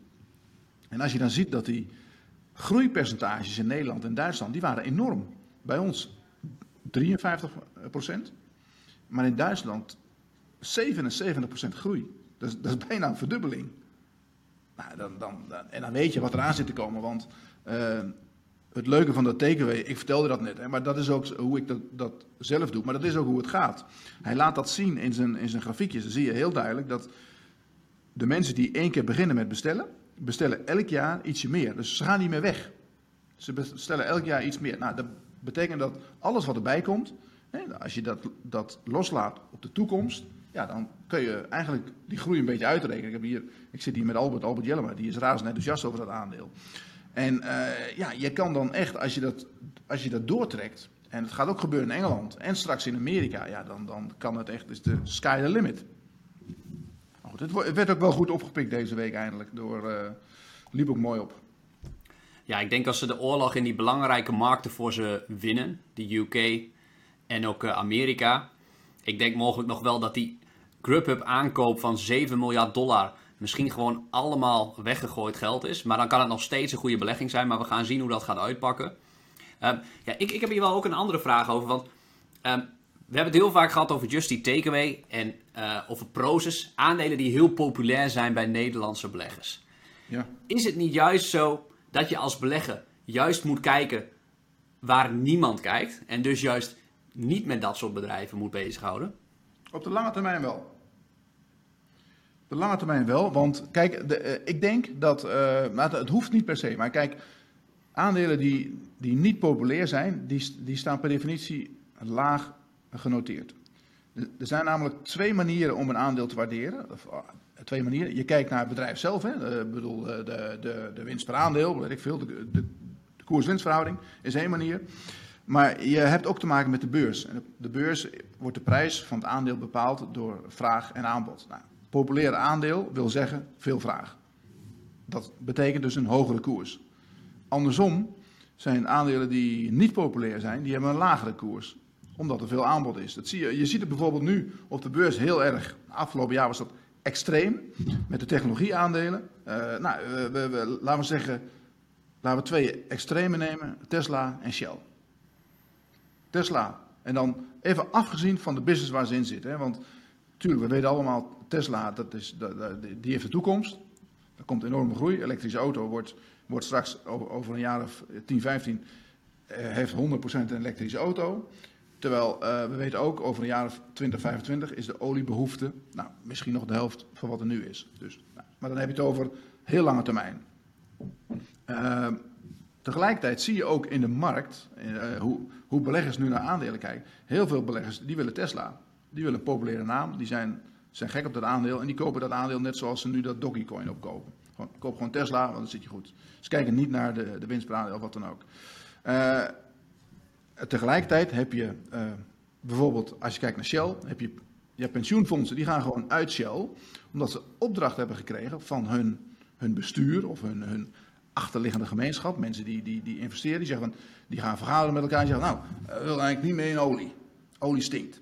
En als je dan ziet dat die groeipercentages in Nederland en Duitsland, die waren enorm. Bij ons 53 procent, maar in Duitsland 77 procent groei. Dat is, dat is bijna een verdubbeling. Nou, dan, dan- en dan weet je wat eraan zit te komen, want eh, het leuke van dat takeaway, ik vertelde dat net, hè, maar dat is ook hoe ik dat, dat zelf doe, maar dat is ook hoe het gaat. Hij laat dat zien in zijn, in zijn grafiekjes, dan zie je heel duidelijk dat de mensen die één keer beginnen met bestellen, bestellen elk jaar ietsje meer. Dus ze gaan niet meer weg. Ze bestellen elk jaar iets meer. Nou, dat betekent dat alles wat erbij komt, hè, als je dat, dat loslaat op de toekomst, ja, dan kun je eigenlijk die groei een beetje uitrekenen. Ik, heb hier, ik zit hier met Albert, Albert Jellema, die is razend enthousiast over dat aandeel. En eh, ja, je kan dan echt, als je, dat, als je dat doortrekt, en het gaat ook gebeuren in Engeland en straks in Amerika, ja, dan, dan kan het echt, is de sky the limit. Goed, het, werd ook wel goed opgepikt deze week eindelijk, door, eh liep ook mooi op. Ja, ik denk als ze de oorlog in die belangrijke markten voor ze winnen, de UK en ook Amerika. Ik denk mogelijk nog wel dat die Grubhub aankoop van 7 miljard dollar misschien gewoon allemaal weggegooid geld is. Maar dan kan het nog steeds een goede belegging zijn. Maar we gaan zien hoe dat gaat uitpakken. Um, ja, ik, ik heb hier wel ook een andere vraag over. Want um, we hebben het heel vaak gehad over Just Eat Takeaway en uh, over Proces. Aandelen die heel populair zijn bij Nederlandse beleggers. Ja. Is het niet juist zo dat je als belegger juist moet kijken waar niemand kijkt. En dus juist niet met dat soort bedrijven moet bezighouden? Op de lange termijn wel. De lange termijn wel, want kijk, de, uh, ik denk dat, uh, maar het, hoeft niet per se, maar kijk, aandelen die, die niet populair zijn, die, die staan per definitie laag genoteerd. Er zijn namelijk twee manieren om een aandeel te waarderen. Uh, twee manieren. Je kijkt naar het bedrijf zelf, hè. Ik bedoel, de, de, de winst per aandeel, weet ik veel, de, de, de koers-winstverhouding is één manier. Maar je hebt ook te maken met de beurs. De beurs wordt de prijs van het aandeel bepaald door vraag en aanbod. Nou, populair aandeel wil zeggen veel vraag. Dat betekent dus een hogere koers. Andersom zijn aandelen die niet populair zijn, die hebben een lagere koers. Omdat er veel aanbod is. Dat zie je, je ziet het bijvoorbeeld nu op de beurs heel erg. Afgelopen jaar was dat extreem met de technologieaandelen. Uh, nou, we, laten we zeggen, laten we twee extreme nemen: Tesla en Shell. Tesla. En dan even afgezien van de business waar ze in zitten. Hè? Want natuurlijk, we weten allemaal, Tesla, dat is, die heeft de toekomst. Er komt enorme groei. Elektrische auto wordt, wordt straks over een jaar of 10, 15, eh, heeft 100% een elektrische auto. Terwijl uh, we weten ook, over een jaar of 20, 25 is de oliebehoefte nou, misschien nog de helft van wat er nu is. Dus, nou, maar dan heb je het over heel lange termijn. Uh, Tegelijkertijd zie je ook in de markt uh, hoe, hoe, beleggers nu naar aandelen kijken. Heel veel beleggers die willen Tesla. Die willen een populaire naam. Die zijn, zijn gek op dat aandeel. En die kopen dat aandeel net zoals ze nu dat Dogecoin opkopen. Gewoon, koop gewoon Tesla, want dan zit je goed. Ze kijken niet naar de, de winst of wat dan ook. Uh, tegelijkertijd heb je uh, bijvoorbeeld, als je kijkt naar Shell, heb je, je pensioenfondsen die gaan gewoon uit Shell. Omdat ze opdracht hebben gekregen van hun, hun bestuur of hun, hun achterliggende gemeenschap, mensen die, die, die investeren, die, zeggen van, die gaan vergaderen met elkaar en zeggen, nou, we willen eigenlijk niet meer in olie. Olie stinkt.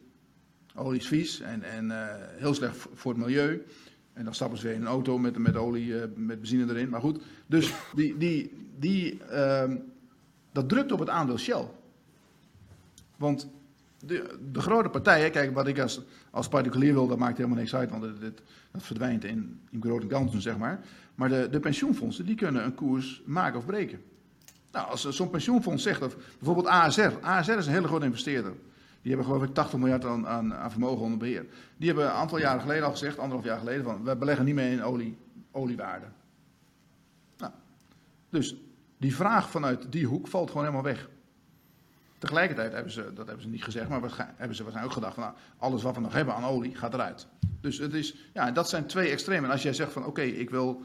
Olie is vies en, en uh, heel slecht voor het milieu. En dan stappen ze weer in een auto met, met olie, uh, met benzine erin. Maar goed, dus die, die, die, uh, dat drukt op het aandeel Shell. Want de, de, grote partijen, kijk, wat ik als, particulier wil, dat maakt helemaal niks uit, want dat verdwijnt in, in grote kansen, zeg maar. Maar de, de pensioenfondsen, die kunnen een koers maken of breken. Nou, als zo'n pensioenfonds zegt, of bijvoorbeeld ASR. ASR is een hele grote investeerder. Die hebben geloof ik 80 miljard aan, aan, vermogen onder beheer. Die hebben een aantal jaren geleden al gezegd, anderhalf jaar geleden, van we beleggen niet meer in olie, oliewaarde. Nou, dus die vraag vanuit die hoek valt gewoon helemaal weg. Tegelijkertijd hebben ze, dat hebben ze niet gezegd, maar hebben ze waarschijnlijk ook gedacht van nou, alles wat we nog hebben aan olie gaat eruit. Dus het is, ja, dat zijn twee extremen. En als jij zegt van oké, ik wil,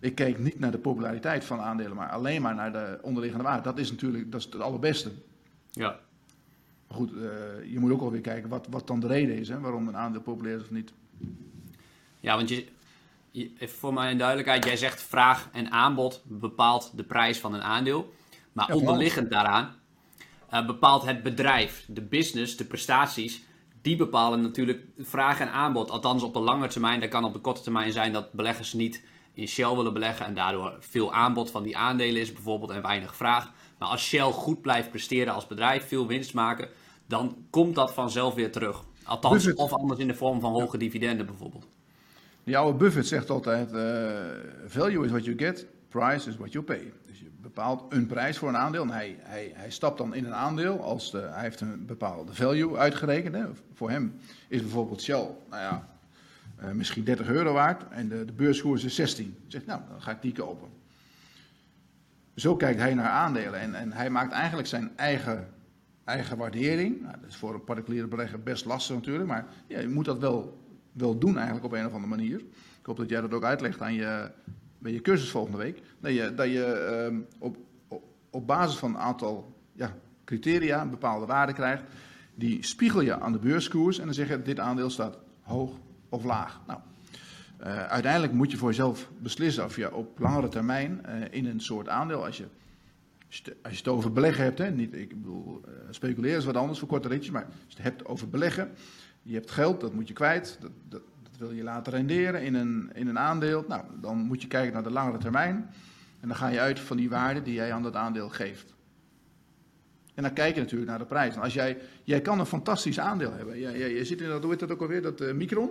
ik kijk niet naar de populariteit van aandelen, maar alleen maar naar de onderliggende waarde. Dat is natuurlijk, dat is het allerbeste. Ja. Maar goed, uh, je moet ook alweer kijken wat, wat dan de reden is, hè, waarom een aandeel populair is of niet. Ja, want je, je, voor mijn duidelijkheid, jij zegt vraag en aanbod bepaalt de prijs van een aandeel. Maar ja, onderliggend daaraan uh, bepaalt het bedrijf, de business, de prestaties, die bepalen natuurlijk vraag en aanbod. Althans op de lange termijn, dat kan op de korte termijn zijn dat beleggers niet in Shell willen beleggen en daardoor veel aanbod van die aandelen is bijvoorbeeld en weinig vraag. Maar als Shell goed blijft presteren als bedrijf, veel winst maken, dan komt dat vanzelf weer terug. Althans, Buffett. of anders in de vorm van hoge dividenden bijvoorbeeld. Die oude Buffett zegt altijd, uh, value is what you get, price is what you pay. Dus je bepaalt een prijs voor een aandeel. En hij, hij, hij stapt dan in een aandeel als de, hij heeft een bepaalde value uitgerekend. Hè. Voor hem is bijvoorbeeld Shell, nou ja, uh, misschien 30 euro waard en de, de beurskoers is 16. Hij zegt, nou, dan ga ik die kopen. Zo kijkt hij naar aandelen en, en hij maakt eigenlijk zijn eigen, eigen waardering. Nou, dat is voor een particuliere belegger best lastig natuurlijk, maar ja, je moet dat wel, wel doen eigenlijk op een of andere manier. Ik hoop dat jij dat ook uitlegt aan je, bij je cursus volgende week, dat je, dat je um, op, op, op, basis van een aantal ja, criteria een bepaalde waarde krijgt. Die spiegel je aan de beurskoers en dan zeg je dit aandeel staat hoog of laag. Nou, uh, uiteindelijk moet je voor jezelf beslissen of je op langere termijn uh, in een soort aandeel, als je Als je, het over beleggen hebt, hè, niet, ik bedoel, uh, speculeren is wat anders voor korte ritjes, maar als je het hebt over beleggen, je hebt geld, dat moet je kwijt, dat, dat, dat wil je laten renderen in een, in een aandeel. Nou, dan moet je kijken naar de langere termijn en dan ga je uit van die waarde die jij aan dat aandeel geeft. En dan kijk je natuurlijk naar de prijs. Als jij, jij kan een fantastisch aandeel hebben. Jij, jij, zit in dat, hoe dat ook alweer, dat Micron?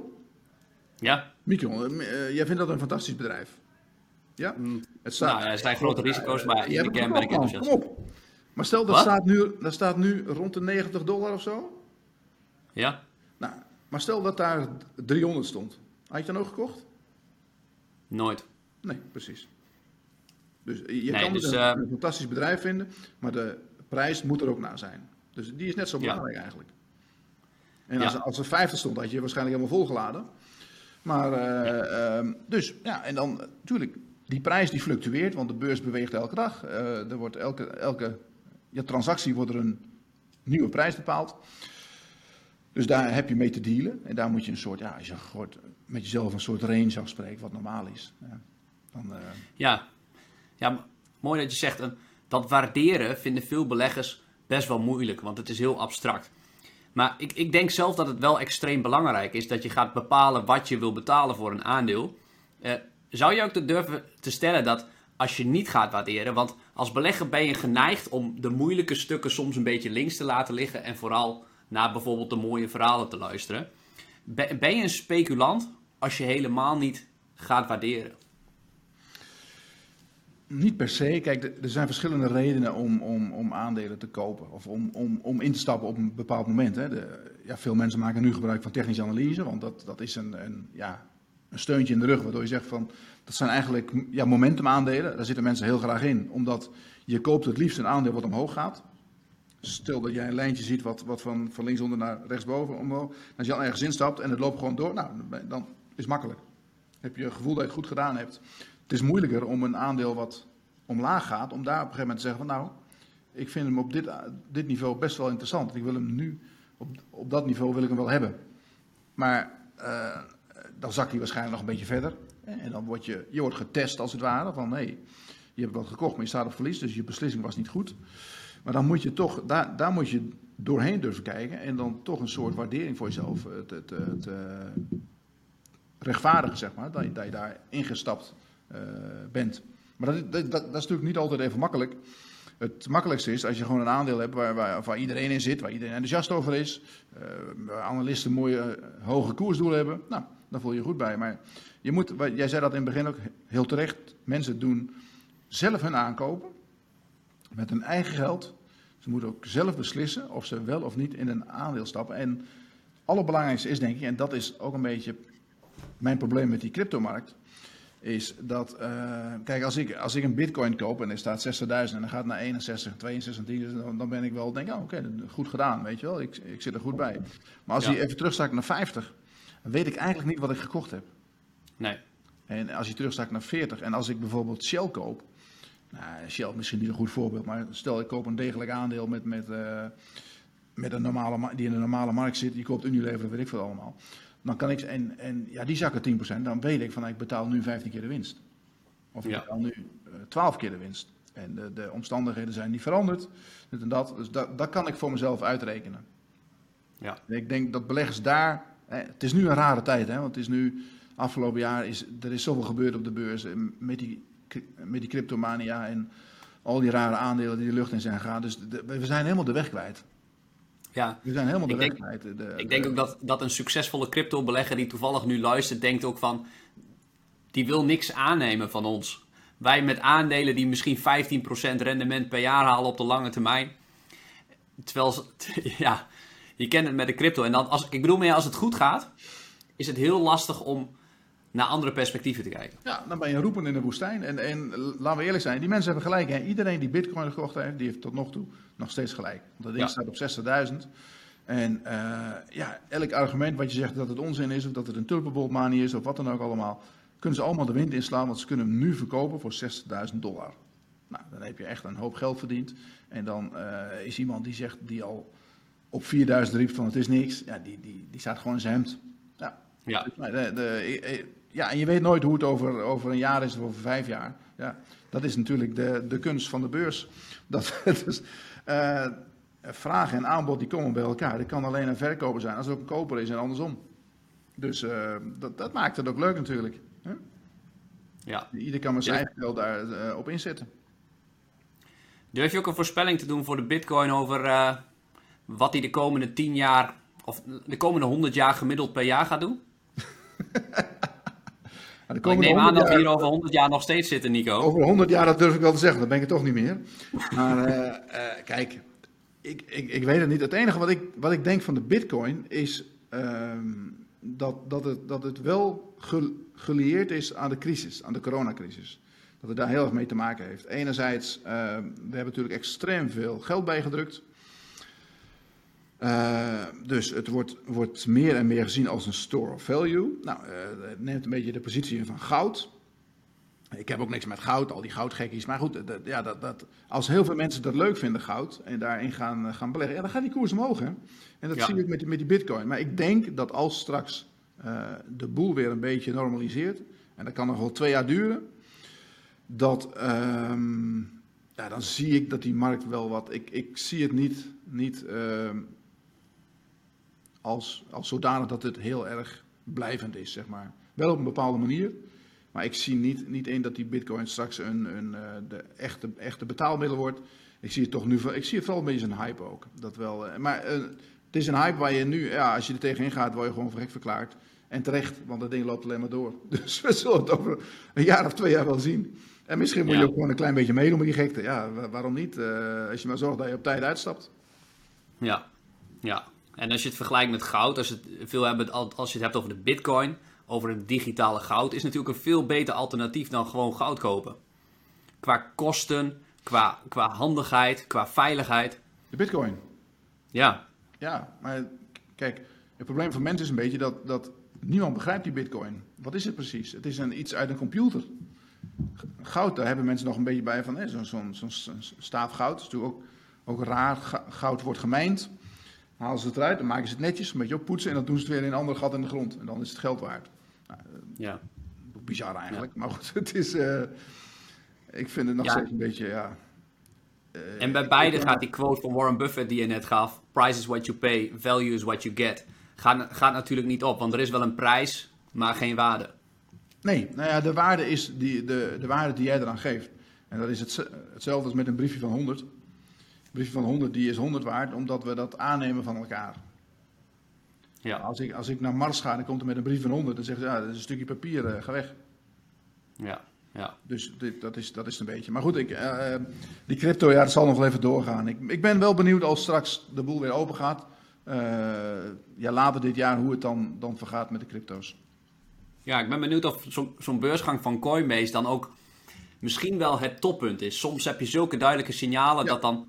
Ja. Micron, uh, jij vindt dat een fantastisch bedrijf. Ja? Mm. Het staat, nou, er zijn grote risico's, maar in de kern ben ik enthousiast. Kom op. Maar stel, dat staat, nu, dat staat nu rond de 90 dollar of zo. Ja. Nou, maar stel dat daar 300 stond. Had je dan ook gekocht? Nooit. Nee, precies. Dus je nee, kan dus, een, uh, een fantastisch bedrijf vinden, maar de prijs moet er ook naar zijn. Dus die is net zo belangrijk ja. eigenlijk. En als, ja. als er 50 stond, had je waarschijnlijk helemaal volgeladen. Maar, uh, uh, dus, ja, en dan natuurlijk, die prijs die fluctueert, want de beurs beweegt elke dag. Uh, er wordt elke, elke ja, transactie wordt er een nieuwe prijs bepaald. Dus daar heb je mee te dealen. En daar moet je een soort, ja, als je met jezelf een soort range afspreekt, wat normaal is. Ja, dan, ja. ja, mooi dat je zegt, dat waarderen vinden veel beleggers best wel moeilijk, want het is heel abstract. Maar ik, ik denk zelf dat het wel extreem belangrijk is dat je gaat bepalen wat je wil betalen voor een aandeel. Uh, zou je ook durven te stellen dat als je niet gaat waarderen, want als belegger ben je geneigd om de moeilijke stukken soms een beetje links te laten liggen en vooral naar bijvoorbeeld de mooie verhalen te luisteren. Ben je een speculant als je helemaal niet gaat waarderen? Niet per se. Kijk, er zijn verschillende redenen om, om, om aandelen te kopen of om, om, om in te stappen op een bepaald moment. Hè. De, ja, veel mensen maken nu gebruik van technische analyse, want dat, dat is een, een, ja, een steuntje in de rug, waardoor je zegt van dat zijn eigenlijk ja, momentum aandelen. Daar zitten mensen heel graag in, omdat je koopt het liefst een aandeel wat omhoog gaat. Stel dat jij een lijntje ziet wat, wat van, van linksonder naar rechtsboven omhoog. Als je al ergens instapt en het loopt gewoon door, nou, dan is het makkelijk. Heb je het gevoel dat je het goed gedaan hebt. Het is moeilijker om een aandeel wat omlaag gaat, om daar op een gegeven moment te zeggen van nou, ik vind hem op dit, dit niveau best wel interessant. Ik wil hem nu, op, op dat niveau wil ik hem wel hebben. Maar uh, dan zakt hij waarschijnlijk nog een beetje verder. En dan word je, je wordt getest als het ware van nee, je hebt wat gekocht, maar je staat op verlies, dus je beslissing was niet goed. Maar dan moet je toch, daar, daar moet je doorheen durven kijken en dan toch een soort waardering voor jezelf te rechtvaardigen, zeg maar, dat je, dat je daar ingestapt bent. Maar dat, dat, dat, is natuurlijk niet altijd even makkelijk. Het makkelijkste is als je gewoon een aandeel hebt waar, waar, waar iedereen in zit, waar iedereen enthousiast over is, uh, waar analisten mooie uh, hoge koersdoelen hebben. Nou, dan voel je je goed bij. Maar je moet, jij zei dat in het begin ook heel terecht, mensen doen zelf hun aankopen met hun eigen geld. Ze moeten ook zelf beslissen of ze wel of niet in een aandeel stappen. En het allerbelangrijkste is denk ik, en dat is ook een beetje mijn probleem met die cryptomarkt is dat, uh, kijk, als ik, als ik een bitcoin koop en er staat 60.000 en dan gaat naar 61, 62, dan, dan ben ik wel, denk ik, oh, oké, goed gedaan, weet je wel, ik, ik zit er goed bij. Maar als ja. hij even terugzakt naar 50, dan weet ik eigenlijk niet wat ik gekocht heb. Nee. En als je terugzakt naar 40 en als ik bijvoorbeeld Shell koop, nou, Shell is misschien niet een goed voorbeeld, maar stel ik koop een degelijk aandeel met, met, uh, met een normale, die in de normale markt zit, je koopt Unilever, weet ik veel allemaal. Dan kan ik, en, en ja, die zakken 10%, dan weet ik van ik betaal nu 15 keer de winst. Of ik ja. betaal nu uh, 12 keer de winst. En de, de, omstandigheden zijn niet veranderd. Dit en dat. Dus dat, dat kan ik voor mezelf uitrekenen. Ja. En ik denk dat beleggers daar. Hè, het is nu een rare tijd, hè, want het is nu. Afgelopen jaar is er is zoveel gebeurd op de beurs. Met die, met die cryptomania en al die rare aandelen die de lucht in zijn gegaan. Dus de, we zijn helemaal de weg kwijt. Ja. We zijn helemaal de ik denk, de, ik denk ook dat, dat een succesvolle crypto-belegger die toevallig nu luistert, denkt ook van, die wil niks aannemen van ons. Wij met aandelen die misschien 15% rendement per jaar halen op de lange termijn. Terwijl, <laughs> ja, je kent het met de crypto. En dan, als, ik bedoel meer, als het goed gaat, is het heel lastig om naar andere perspectieven te kijken. Ja, dan ben je roepen in de woestijn. En, en laten we eerlijk zijn, die mensen hebben gelijk. Hè? Iedereen die bitcoin gekocht heeft, die heeft tot nog toe nog steeds gelijk. Want dat ding ja. staat op 60.000. En uh, ja, elk argument wat je zegt dat het onzin is, of dat het een tulpenbolmanie is, of wat dan ook allemaal, kunnen ze allemaal de wind inslaan, want ze kunnen hem nu verkopen voor 60.000 dollar. Nou, dan heb je echt een hoop geld verdiend. En dan uh, is iemand die zegt, die al op 4000 riep van het is niks, ja, die, die, die staat gewoon in zijn hemd. Ja. Ja. De, de, ja, en je weet nooit hoe het over, over een jaar is of over vijf jaar. Ja, dat is natuurlijk de, de kunst van de beurs. Dat, <laughs> dus, uh, vraag en aanbod die komen bij elkaar. Dat kan alleen een verkoper zijn als er ook een koper is en andersom. Dus uh, dat, dat, maakt het ook leuk natuurlijk. Hè? Ja. Ieder kan maar zijn geld daarop op inzetten. Durf je ook een voorspelling te doen voor de bitcoin over wat hij de komende 10 jaar of de komende 100 jaar gemiddeld per jaar gaat doen? <laughs> Nou, ik neem aan dat we hier over 100 jaar nog steeds zitten, Nico. Over 100 jaar, dat durf ik wel te zeggen. Dat ben ik het toch niet meer. <laughs> Maar uh, uh, kijk, ik, ik, ik weet het niet. Het enige wat ik, wat ik denk van de bitcoin is uh, dat, dat, het, dat het wel gelieerd is aan de crisis, aan de coronacrisis. Dat het daar heel erg mee te maken heeft. Enerzijds, we hebben natuurlijk extreem veel geld bijgedrukt. Uh, dus het wordt, wordt, meer en meer gezien als een store of value. Nou, uh, het neemt een beetje de positie in van goud. Ik heb ook niks met goud, al die goudgekkies. Maar goed, dat, ja, dat, dat, als heel veel mensen dat leuk vinden, goud, en daarin gaan, gaan beleggen, ja, dan gaat die koers omhoog. Hè? En dat ja. zie ik met, met die bitcoin. Maar ik denk dat als straks uh, de boel weer een beetje normaliseert, en dat kan nog wel twee jaar duren, dat, um, ja, dan zie ik dat die markt wel wat. Ik, ik zie het niet. niet als, als zodanig dat het heel erg blijvend is, zeg maar. Wel op een bepaalde manier, maar ik zie niet, niet in dat die bitcoin straks een, een, de echte, echte betaalmiddel wordt. Ik zie het toch nu, ik zie het vooral een beetje een hype ook. Dat wel, maar uh, het is een hype waar je nu, ja, als je er tegenin gaat, word je gewoon verrekt verklaard. En terecht, want dat ding loopt alleen maar door. <laughs> Dus we zullen het over een jaar of twee jaar wel zien. En misschien moet je ook gewoon een klein beetje meedoen met die gekte. Ja, waarom niet? Uh, als je maar zorgt dat je op tijd uitstapt. Ja, ja. En als je het vergelijkt met goud, als, het veel hebben, als je het hebt over de bitcoin, over het digitale goud, is natuurlijk een veel beter alternatief dan gewoon goud kopen. Qua kosten, qua, qua handigheid, qua veiligheid. De bitcoin? Ja. Ja, maar kijk, het probleem van mensen is een beetje dat, dat niemand begrijpt die bitcoin. Wat is het precies? Het is een, iets uit een computer. Goud, daar hebben mensen nog een beetje bij van zo'n zo zo zo staaf goud. Dat is natuurlijk ook, ook raar. Goud wordt gemijnd halen ze het eruit, dan maken ze het netjes, een beetje oppoetsen en dan doen ze het weer in een ander gat in de grond. En dan is het geld waard. Nou, ja. Bizar eigenlijk, maar goed, <laughs> het is, uh, ik vind het nog ja. steeds een beetje, ja... Uh, en bij beide gaat die quote van Warren Buffett die je net gaf, price is what you pay, value is what you get, gaat, gaat natuurlijk niet op, want er is wel een prijs, maar geen waarde. Nee, nou ja, de waarde is die, de, de waarde die jij eraan geeft. En dat is het, hetzelfde als met een briefje van 100 brief van 100 die is 100 waard, omdat we dat aannemen van elkaar. Ja. Als, ik, als ik naar Mars ga en komt er met een brief van 100, dan zeggen ze, ja, dat is een stukje papier, uh, ga weg. Ja, ja. Dus dit, dat, is, dat is een beetje. Maar goed, ik, uh, die crypto, ja, dat zal nog wel even doorgaan. Ik, ik ben wel benieuwd als straks de boel weer open gaat. Uh, ja, later dit jaar hoe het dan, dan vergaat met de crypto's. Ja, ik ben benieuwd of zo'n zo beursgang van Coinbase dan ook misschien wel het toppunt is. Soms heb je zulke duidelijke signalen ja. dat dan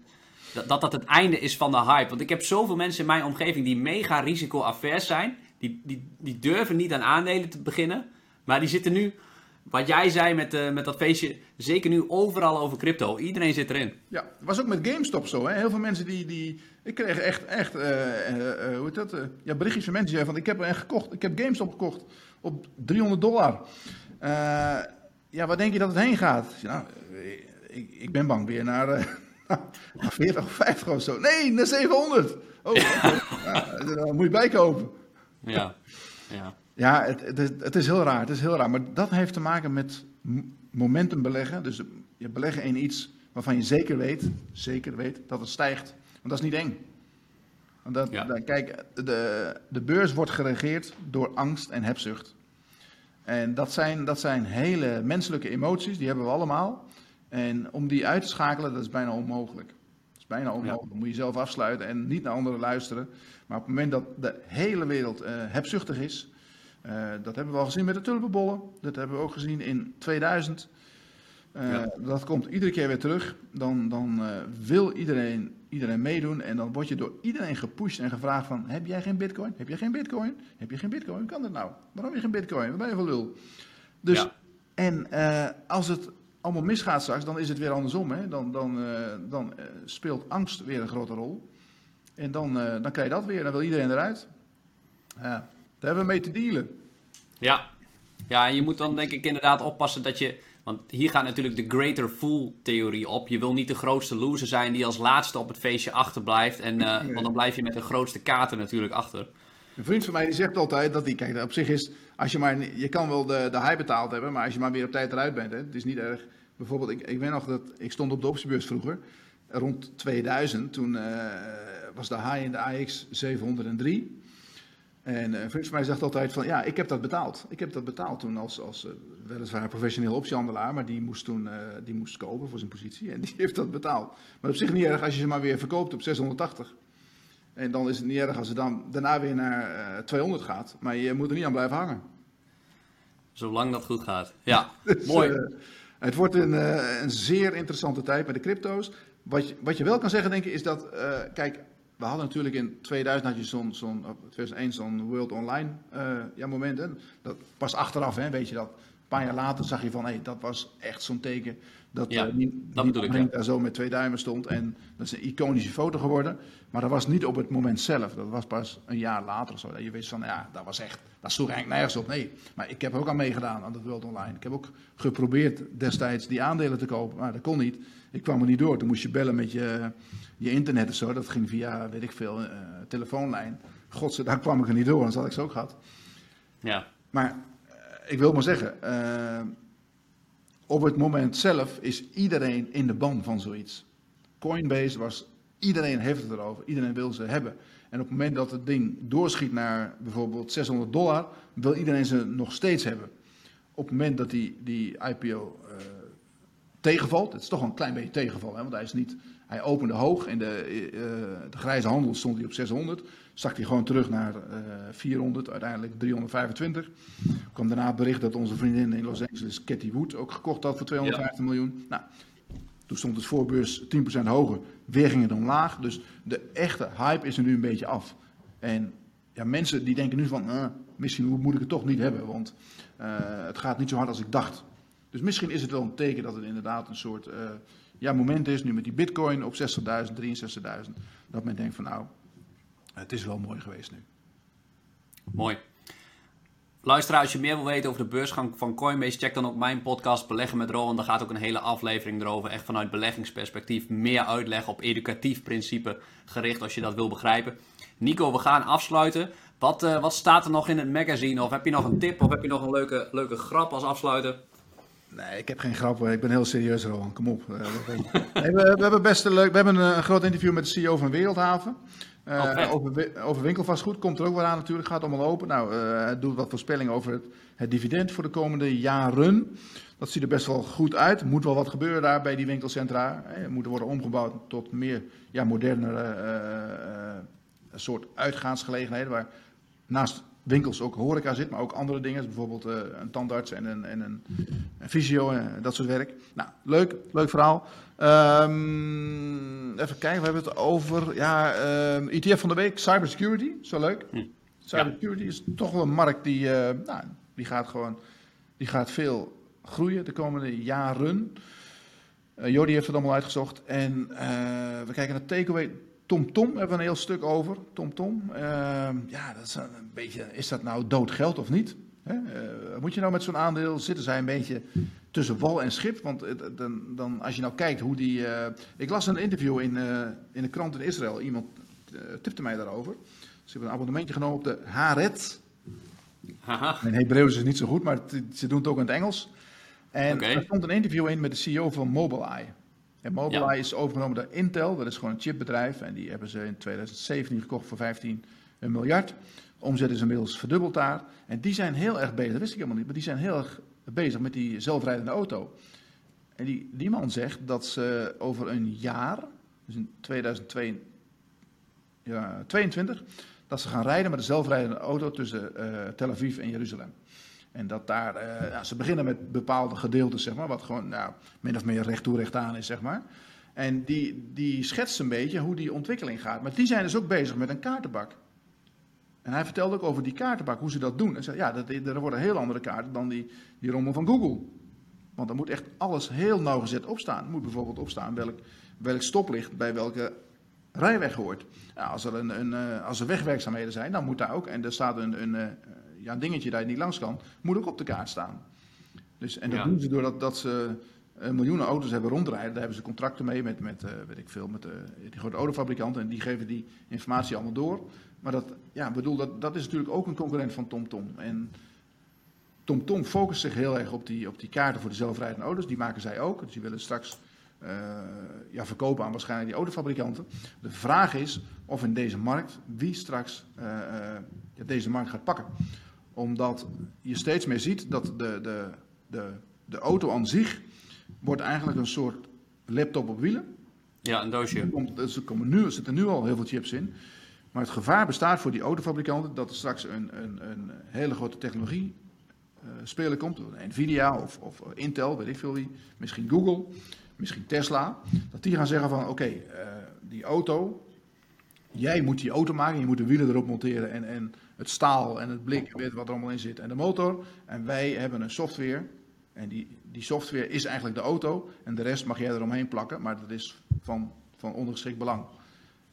dat dat het einde is van de hype. Want ik heb zoveel mensen in mijn omgeving die mega risico-avers zijn. Die, die, die durven niet aan aandelen te beginnen. Maar die zitten nu, wat jij zei met, uh, met dat feestje, zeker nu overal over crypto. Iedereen zit erin. Ja, was ook met GameStop zo. Hè? Heel veel mensen die, die... Ik kreeg echt, echt uh, uh, hoe heet dat? ja, berichtjes van mensen die zeiden van, ik heb er gekocht. Ik heb GameStop gekocht op 300 dollar. ja, waar denk je dat het heen gaat? Nou, ik, ik ben bang weer naar 40 of 50 of zo. Nee, naar 700. Oh, <laughs> ja, dan moet je bijkopen. Ja, ja. Ja, het, het, is, het is heel raar. Het is heel raar. Maar dat heeft te maken met momentum beleggen. Dus je beleggen in iets waarvan je zeker weet, zeker weet dat het stijgt. Want dat is niet eng. Want dat, ja. dat, kijk, de, de beurs wordt geregeerd door angst en hebzucht. En dat zijn, dat zijn hele menselijke emoties, die hebben we allemaal. En om die uit te schakelen, dat is bijna onmogelijk. Dat is bijna onmogelijk. Ja. Dan moet je zelf afsluiten en niet naar anderen luisteren. Maar op het moment dat de hele wereld uh, hebzuchtig is, uh, dat hebben we al gezien met de tulpenbollen. Dat hebben we ook gezien in 2000. Uh, ja. Dat komt iedere keer weer terug. Dan, dan wil iedereen, iedereen meedoen. En dan word je door iedereen gepusht en gevraagd van... Heb jij geen bitcoin? Heb jij geen bitcoin? Heb je geen bitcoin? Hoe kan dat nou? Waarom heb je geen bitcoin? Wat ben je voor lul? Dus, ja. en als het allemaal misgaat straks, dan is het weer andersom. Hè? Dan, dan, uh, dan uh, speelt angst weer een grote rol. En dan, uh, dan krijg je dat weer. Dan wil iedereen eruit. Ja, daar hebben we mee te dealen. Ja. ja, en je moet dan denk ik inderdaad oppassen dat je... Want hier gaat natuurlijk de greater fool theorie op. Je wil niet de grootste loser zijn die als laatste op het feestje achterblijft. En, Want dan blijf je met de grootste kaarten natuurlijk achter. Een vriend van mij die zegt altijd dat hij, kijk, op zich is, als je maar, je kan wel de, de high betaald hebben, maar als je maar weer op tijd eruit bent, hè, het is niet erg. Bijvoorbeeld, ik, ik weet nog dat, ik stond op de optiebeurs vroeger, rond 2000, toen uh, was de high in de AX 703. En een vriend van mij zegt altijd van, ja, ik heb dat betaald. Ik heb dat betaald toen als, als uh, weliswaar professioneel optiehandelaar, maar die moest toen die moest kopen voor zijn positie en die heeft dat betaald. Maar op zich niet erg als je ze maar weer verkoopt op 680. En dan is het niet erg als het dan daarna weer naar uh, 200 gaat, maar je moet er niet aan blijven hangen. Zolang dat goed gaat. Ja, <laughs> dus, <laughs> mooi. het wordt een, een zeer interessante tijd met de crypto's. Wat je, wat je wel kan zeggen, denk ik, is dat, kijk, we hadden natuurlijk in 2000 had je zo'n, zo'n 2001 zo'n World Online ja, moment. Hè? Dat pas achteraf, hè, weet je dat. Een paar jaar later zag je van, hé, hey, dat was echt zo'n teken dat ja, die, dat die bedoel ik, daar zo met twee duimen stond. En dat is een iconische foto geworden. Maar dat was niet op het moment zelf. Dat was pas een jaar later of zo. Dat je wist van, ja, dat was echt, dat sloeg eigenlijk nergens op. Nee, maar ik heb ook aan meegedaan aan dat World Online. Ik heb ook geprobeerd destijds die aandelen te kopen, maar dat kon niet. Ik kwam er niet door. Toen moest je bellen met je, je internet of zo. Dat ging via, weet ik veel, uh, telefoonlijn. Godzijdank kwam ik er niet door, anders had ik ze ook gehad. Ja. Maar ik wil maar zeggen, uh, op het moment zelf is iedereen in de ban van zoiets. Coinbase was, iedereen heeft het erover, iedereen wil ze hebben. En op het moment dat het ding doorschiet naar bijvoorbeeld 600 dollar, wil iedereen ze nog steeds hebben. Op het moment dat die, die IPO uh, tegenvalt, het is toch een klein beetje tegenval, hè, want hij is niet, hij opende hoog en de, uh, de grijze handel stond hij op 600, stak hij gewoon terug naar uh, 400, uiteindelijk 325. kwam daarna het bericht dat onze vriendin in Los Angeles, Cathy Wood, ook gekocht had voor 250 ja. miljoen. Nou, toen stond het voorbeurs 10% hoger, weer ging het omlaag. Dus de echte hype is er nu een beetje af. En ja, mensen die denken nu van, misschien moet ik het toch niet hebben, want uh, het gaat niet zo hard als ik dacht. Dus misschien is het wel een teken dat het inderdaad een soort uh, ja, moment is, nu met die bitcoin op 60.000, 63.000, dat men denkt van nou, het is wel mooi geweest nu. Mooi. Luisteraar, als je meer wil weten over de beursgang van Coinbase, check dan ook mijn podcast Beleggen met Roland. Daar gaat ook een hele aflevering erover, echt vanuit beleggingsperspectief. Meer uitleg op educatief principe gericht als je dat wil begrijpen. Nico, we gaan afsluiten. Wat, uh, wat staat er nog in het magazine? Of heb je nog een tip? Of heb je nog een leuke, leuke grap als afsluiter? Nee, ik heb geen grap. Ik ben heel serieus, Roland. Kom op. Nee, we, we, hebben best een leuk. We hebben een, een, groot interview met de CEO van Wereldhaven. Uh, oh, over, over winkelvastgoed komt er ook wel aan natuurlijk. Gaat allemaal open. Nou, uh, het doet wat voorspellingen over het, het, dividend voor de komende jaren. Dat ziet er best wel goed uit. Moet wel wat gebeuren daar bij die winkelcentra. Er moeten worden omgebouwd tot meer ja, modernere soort uitgaansgelegenheden. Waar naast winkels ook horeca zit, maar ook andere dingen. Bijvoorbeeld uh, een tandarts en een, en een, een fysio en dat soort werk. Nou, leuk, leuk verhaal. Um, even kijken, we hebben het over ja, um, ETF van de week, cybersecurity. Zo leuk. Hm. Cybersecurity ja. is toch wel een markt die, uh, nou, die gaat gewoon die gaat veel groeien de komende jaren. Uh, Jordi heeft het allemaal uitgezocht. En we kijken naar takeaway TomTom Tom hebben we een heel stuk over. TomTom. Tom. Uh, ja, dat is een beetje, is dat nou dood geld of niet? Hè? Uh, moet je nou met zo'n aandeel zitten? Zij een beetje tussen wal en schip? Want dan, dan, als je nou kijkt hoe die. Uh, ik las een interview in, in de krant in Israël. Iemand tipte mij daarover. Ze hebben een abonnementje genomen op de Haaret. Mijn Hebreeuws is niet zo goed, maar het, ze doen het ook in het Engels. En okay. er stond een interview in met de CEO van Mobileye. En Mobileye ja. is overgenomen door Intel, dat is gewoon een chipbedrijf. En die hebben ze in 2017 gekocht voor 15 miljard. Omzet is inmiddels verdubbeld daar. En die zijn heel erg bezig, dat wist ik helemaal niet, maar die zijn heel erg bezig met die zelfrijdende auto. En die, die man zegt dat ze over een jaar, dus in 2022, ja, 22, dat ze gaan rijden met een zelfrijdende auto tussen uh, Tel Aviv en Jeruzalem. En dat daar, ja, ze beginnen met bepaalde gedeeltes, zeg maar, wat gewoon nou, min of meer recht toe recht aan is, zeg maar. En die, die schetst een beetje hoe die ontwikkeling gaat. Maar die zijn dus ook bezig met een kaartenbak. En hij vertelde ook over die kaartenbak, hoe ze dat doen. En zei, ja, dat, er worden heel andere kaarten dan die, die rommel van Google. Want er moet echt alles heel nauwgezet opstaan. Er moet bijvoorbeeld opstaan welk, welk stoplicht bij welke rijweg hoort. Als, er een, een, uh, als er wegwerkzaamheden zijn, dan moet daar ook, en er staat een, een, uh, ja, een dingetje dat je niet langs kan, moet ook op de kaart staan. Dus, en dat Ja. doen ze doordat dat ze eh, miljoenen auto's hebben rondrijden. Daar hebben ze contracten mee met, met eh, weet ik veel, met eh, die grote autofabrikanten. En die geven die informatie allemaal door. Maar dat, ja, bedoel, dat, dat is natuurlijk ook een concurrent van TomTom. En TomTom focust zich heel erg op die, op die kaarten voor de zelfrijdende auto's. Die maken zij ook. Dus die willen straks ja, verkopen aan waarschijnlijk die autofabrikanten. De vraag is of in deze markt, wie straks deze markt gaat pakken. Omdat je steeds meer ziet dat de, de, de, de auto aan zich wordt eigenlijk een soort laptop op wielen. Ja, een doosje. Er, komt, er, komen nu, er zitten nu al heel veel chips in. Maar het gevaar bestaat voor die autofabrikanten dat er straks een, een, een hele grote technologie eh, speler komt. Nvidia of, of Intel, weet ik veel wie. Misschien Google, misschien Tesla. Dat die gaan zeggen van oké, eh, die auto, jij moet die auto maken. Je moet de wielen erop monteren en, en het staal en het blik, weet wat er allemaal in zit. En de motor. En wij hebben een software. En die, die software is eigenlijk de auto. En de rest mag jij eromheen plakken. Maar dat is van, van ondergeschikt belang.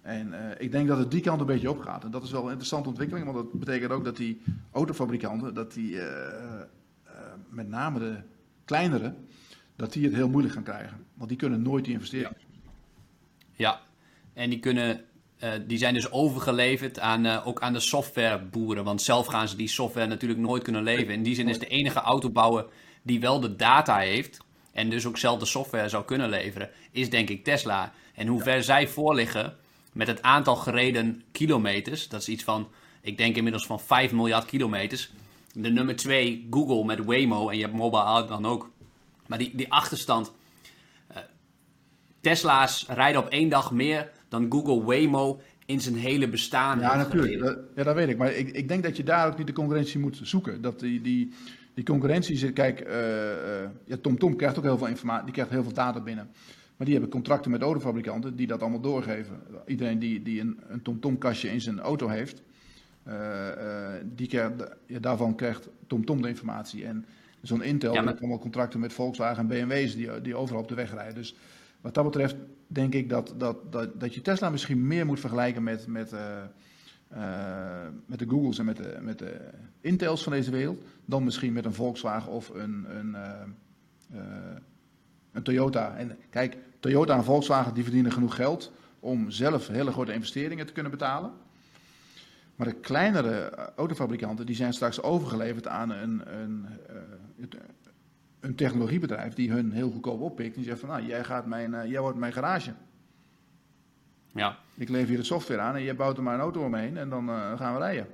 En eh, ik denk dat het die kant een beetje opgaat. En dat is wel een interessante ontwikkeling, want dat betekent ook dat die autofabrikanten, dat die eh, eh, met name de kleinere, dat die het heel moeilijk gaan krijgen. Want die kunnen nooit die investeringen. Ja, en die kunnen. Eh, die zijn dus overgeleverd aan, eh, ook aan de softwareboeren. Want zelf gaan ze die software natuurlijk nooit kunnen leveren. In die zin is de enige autobouwer die wel de data heeft. En dus ook zelf de software zou kunnen leveren. Is denk ik Tesla. En hoe ver zij voorliggen met het aantal gereden kilometers. Dat is iets van. Ik denk inmiddels van 5 miljard kilometers. De nummer 2, Google met Waymo. En je hebt mobile dan ook. Maar die, die achterstand. Tesla's rijden op één dag meer dan Google Waymo in zijn hele bestaan. Ja, natuurlijk. Dat, ja, dat weet ik. Maar ik, ik denk dat je daar ook niet de concurrentie moet zoeken. Dat die, die, die concurrentie zit. Kijk, eh, ja, TomTom krijgt ook heel veel informatie. Die krijgt heel veel data binnen. Maar die hebben contracten met autofabrikanten die dat allemaal doorgeven. Iedereen die, die een, een TomTom-kastje in zijn auto heeft, eh, die krijgt, ja, daarvan krijgt TomTom de informatie. En zo'n Intel Ja, maar- heeft allemaal contracten met Volkswagen en BMW's die, die overal op de weg rijden. Dus wat dat betreft denk ik dat, dat, dat, dat je Tesla misschien meer moet vergelijken met, met, eh, eh, met de Googles en met de, met de Intels van deze wereld, dan misschien met een Volkswagen of een, een, eh, een Toyota. En kijk, Toyota en Volkswagen die verdienen genoeg geld om zelf hele grote investeringen te kunnen betalen. Maar de kleinere autofabrikanten die zijn straks overgeleverd aan een, een, een technologiebedrijf die hun heel goedkoop oppikt. Die zegt van, nou, jij, gaat mijn, eh, jij wordt mijn garage. Ja. Ik lever hier de software aan en jij bouwt er maar een auto omheen en dan eh, gaan we rijden.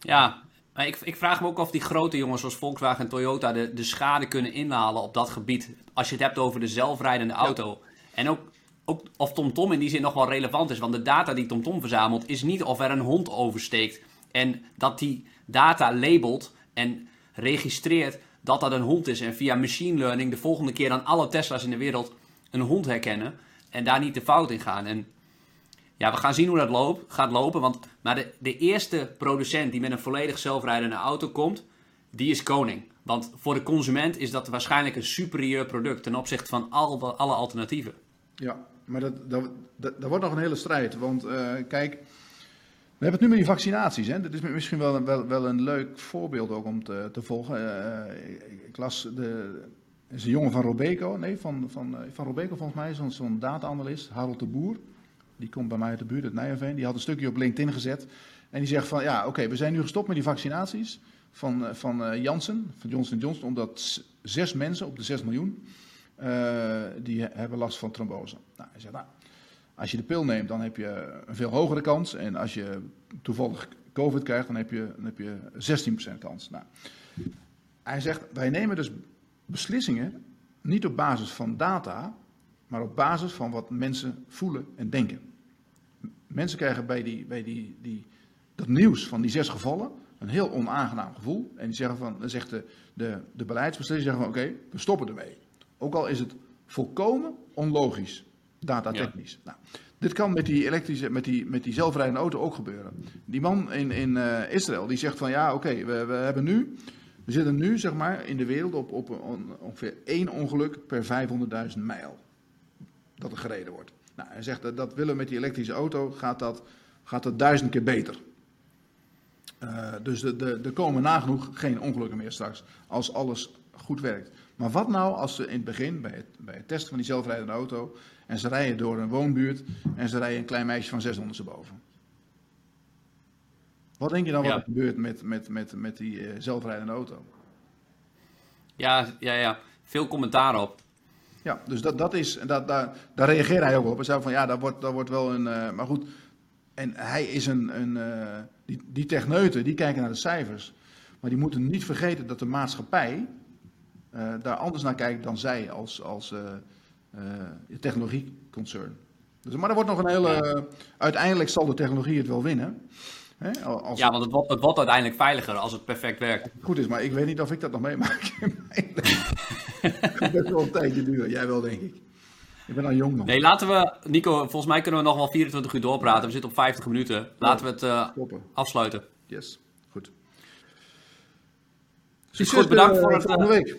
ja, maar ik, ik vraag me ook of die grote jongens zoals Volkswagen en Toyota de, de schade kunnen inhalen op dat gebied. Als je het hebt over de zelfrijdende auto. En ook, ook of TomTom in die zin nog wel relevant is. Want de data die TomTom verzamelt is niet of er een hond oversteekt. En dat die data labelt en registreert dat dat een hond is. En via machine learning de volgende keer aan alle Tesla's in de wereld een hond herkennen. En daar niet de fout in gaan. En ja, we gaan zien hoe dat loopt, gaat lopen. Want, maar de, de eerste producent die met een volledig zelfrijdende auto komt, die is koning. Want voor de consument is dat waarschijnlijk een superieur product ten opzichte van al de, alle alternatieven. Ja, maar dat, dat, dat, dat wordt nog een hele strijd. Want eh, kijk, we hebben het nu met die vaccinaties. Hè? Dat is misschien wel, een- wel, een leuk voorbeeld ook om te, te volgen. Eh, ik, las de. is een jongen van Robeco, nee, van, van, eh, van Robeco volgens mij, zo'n zo'n data-analyst, Harold de Boer. Die komt bij mij uit de buurt, uit Nijmegen. Die had een stukje op LinkedIn gezet. En die zegt van, ja, oké, we zijn nu gestopt met die vaccinaties van, eh, van Janssen, van Johnson Johnson, omdat zes mensen op de 6 miljoen, die he- hebben last van trombose. Nou, hij zegt, nou, als je de pil neemt, dan heb je een veel hogere kans. En als je toevallig COVID krijgt, dan heb je, dan heb je 16% kans. Nou, hij zegt, wij nemen dus beslissingen niet op basis van data, maar op basis van wat mensen voelen en denken. Mensen krijgen bij, die, bij die, die, dat nieuws van die zes gevallen een heel onaangenaam gevoel. En die zeggen van, dan zegt de, de, de beleidsbeslissers zeggen oké, we stoppen ermee. Ook al is het volkomen onlogisch, datatechnisch. Nou, dit kan met die elektrische, met die, met die zelfrijdende auto ook gebeuren. Die man in, in eh, Israël die zegt van ja, oké, we, we hebben nu, we zitten nu zeg maar in de wereld op, op on- ongeveer één ongeluk per 500.000 mijl dat er gereden wordt. Nou, hij zegt dat, dat willen we met die elektrische auto, gaat dat, gaat dat duizend keer beter. Eh, dus de- de- er komen nagenoeg geen ongelukken meer straks. Als alles goed werkt. Maar wat nou als ze in het begin, bij het, bij het testen van die zelfrijdende auto, en ze rijden door een woonbuurt en ze rijden een klein meisje van 600 erboven? Wat denk je dan wat Ja. er gebeurt met, met, met, met die eh, zelfrijdende auto? Ja, ja, ja. Veel commentaar op. Ja, dus dat, dat is, en dat, daar, daar reageerde hij ook op. Hij zei van ja, dat wordt, dat wordt wel een. eh, maar goed, en hij is een. een eh, die, die techneuten die kijken naar de cijfers. Maar die moeten niet vergeten dat de maatschappij eh, daar anders naar kijkt dan zij als, als eh, eh, technologieconcern. Dus, maar er wordt nog een hele. Uiteindelijk zal de technologie het wel winnen. Hè, als Ja, want het wordt, het wordt uiteindelijk veiliger als het perfect werkt. goed is, maar ik weet niet of ik dat nog meemaak. <laughs> Het best wel een tijdje duren. Jij wel, denk ik. Ik ben al jong nog. Nee, laten we, Nico, volgens mij kunnen we nog wel 24 uur doorpraten. We zitten op 50 minuten. Laten we het afsluiten. Yes, goed. Is goed, bedankt voor het, volgende week.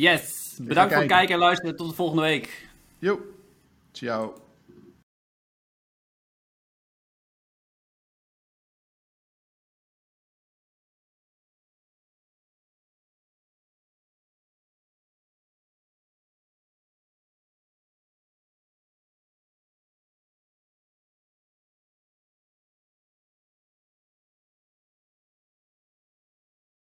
Yes, bedankt voor het kijken. kijken en luisteren. Tot de volgende week. Jo, ciao.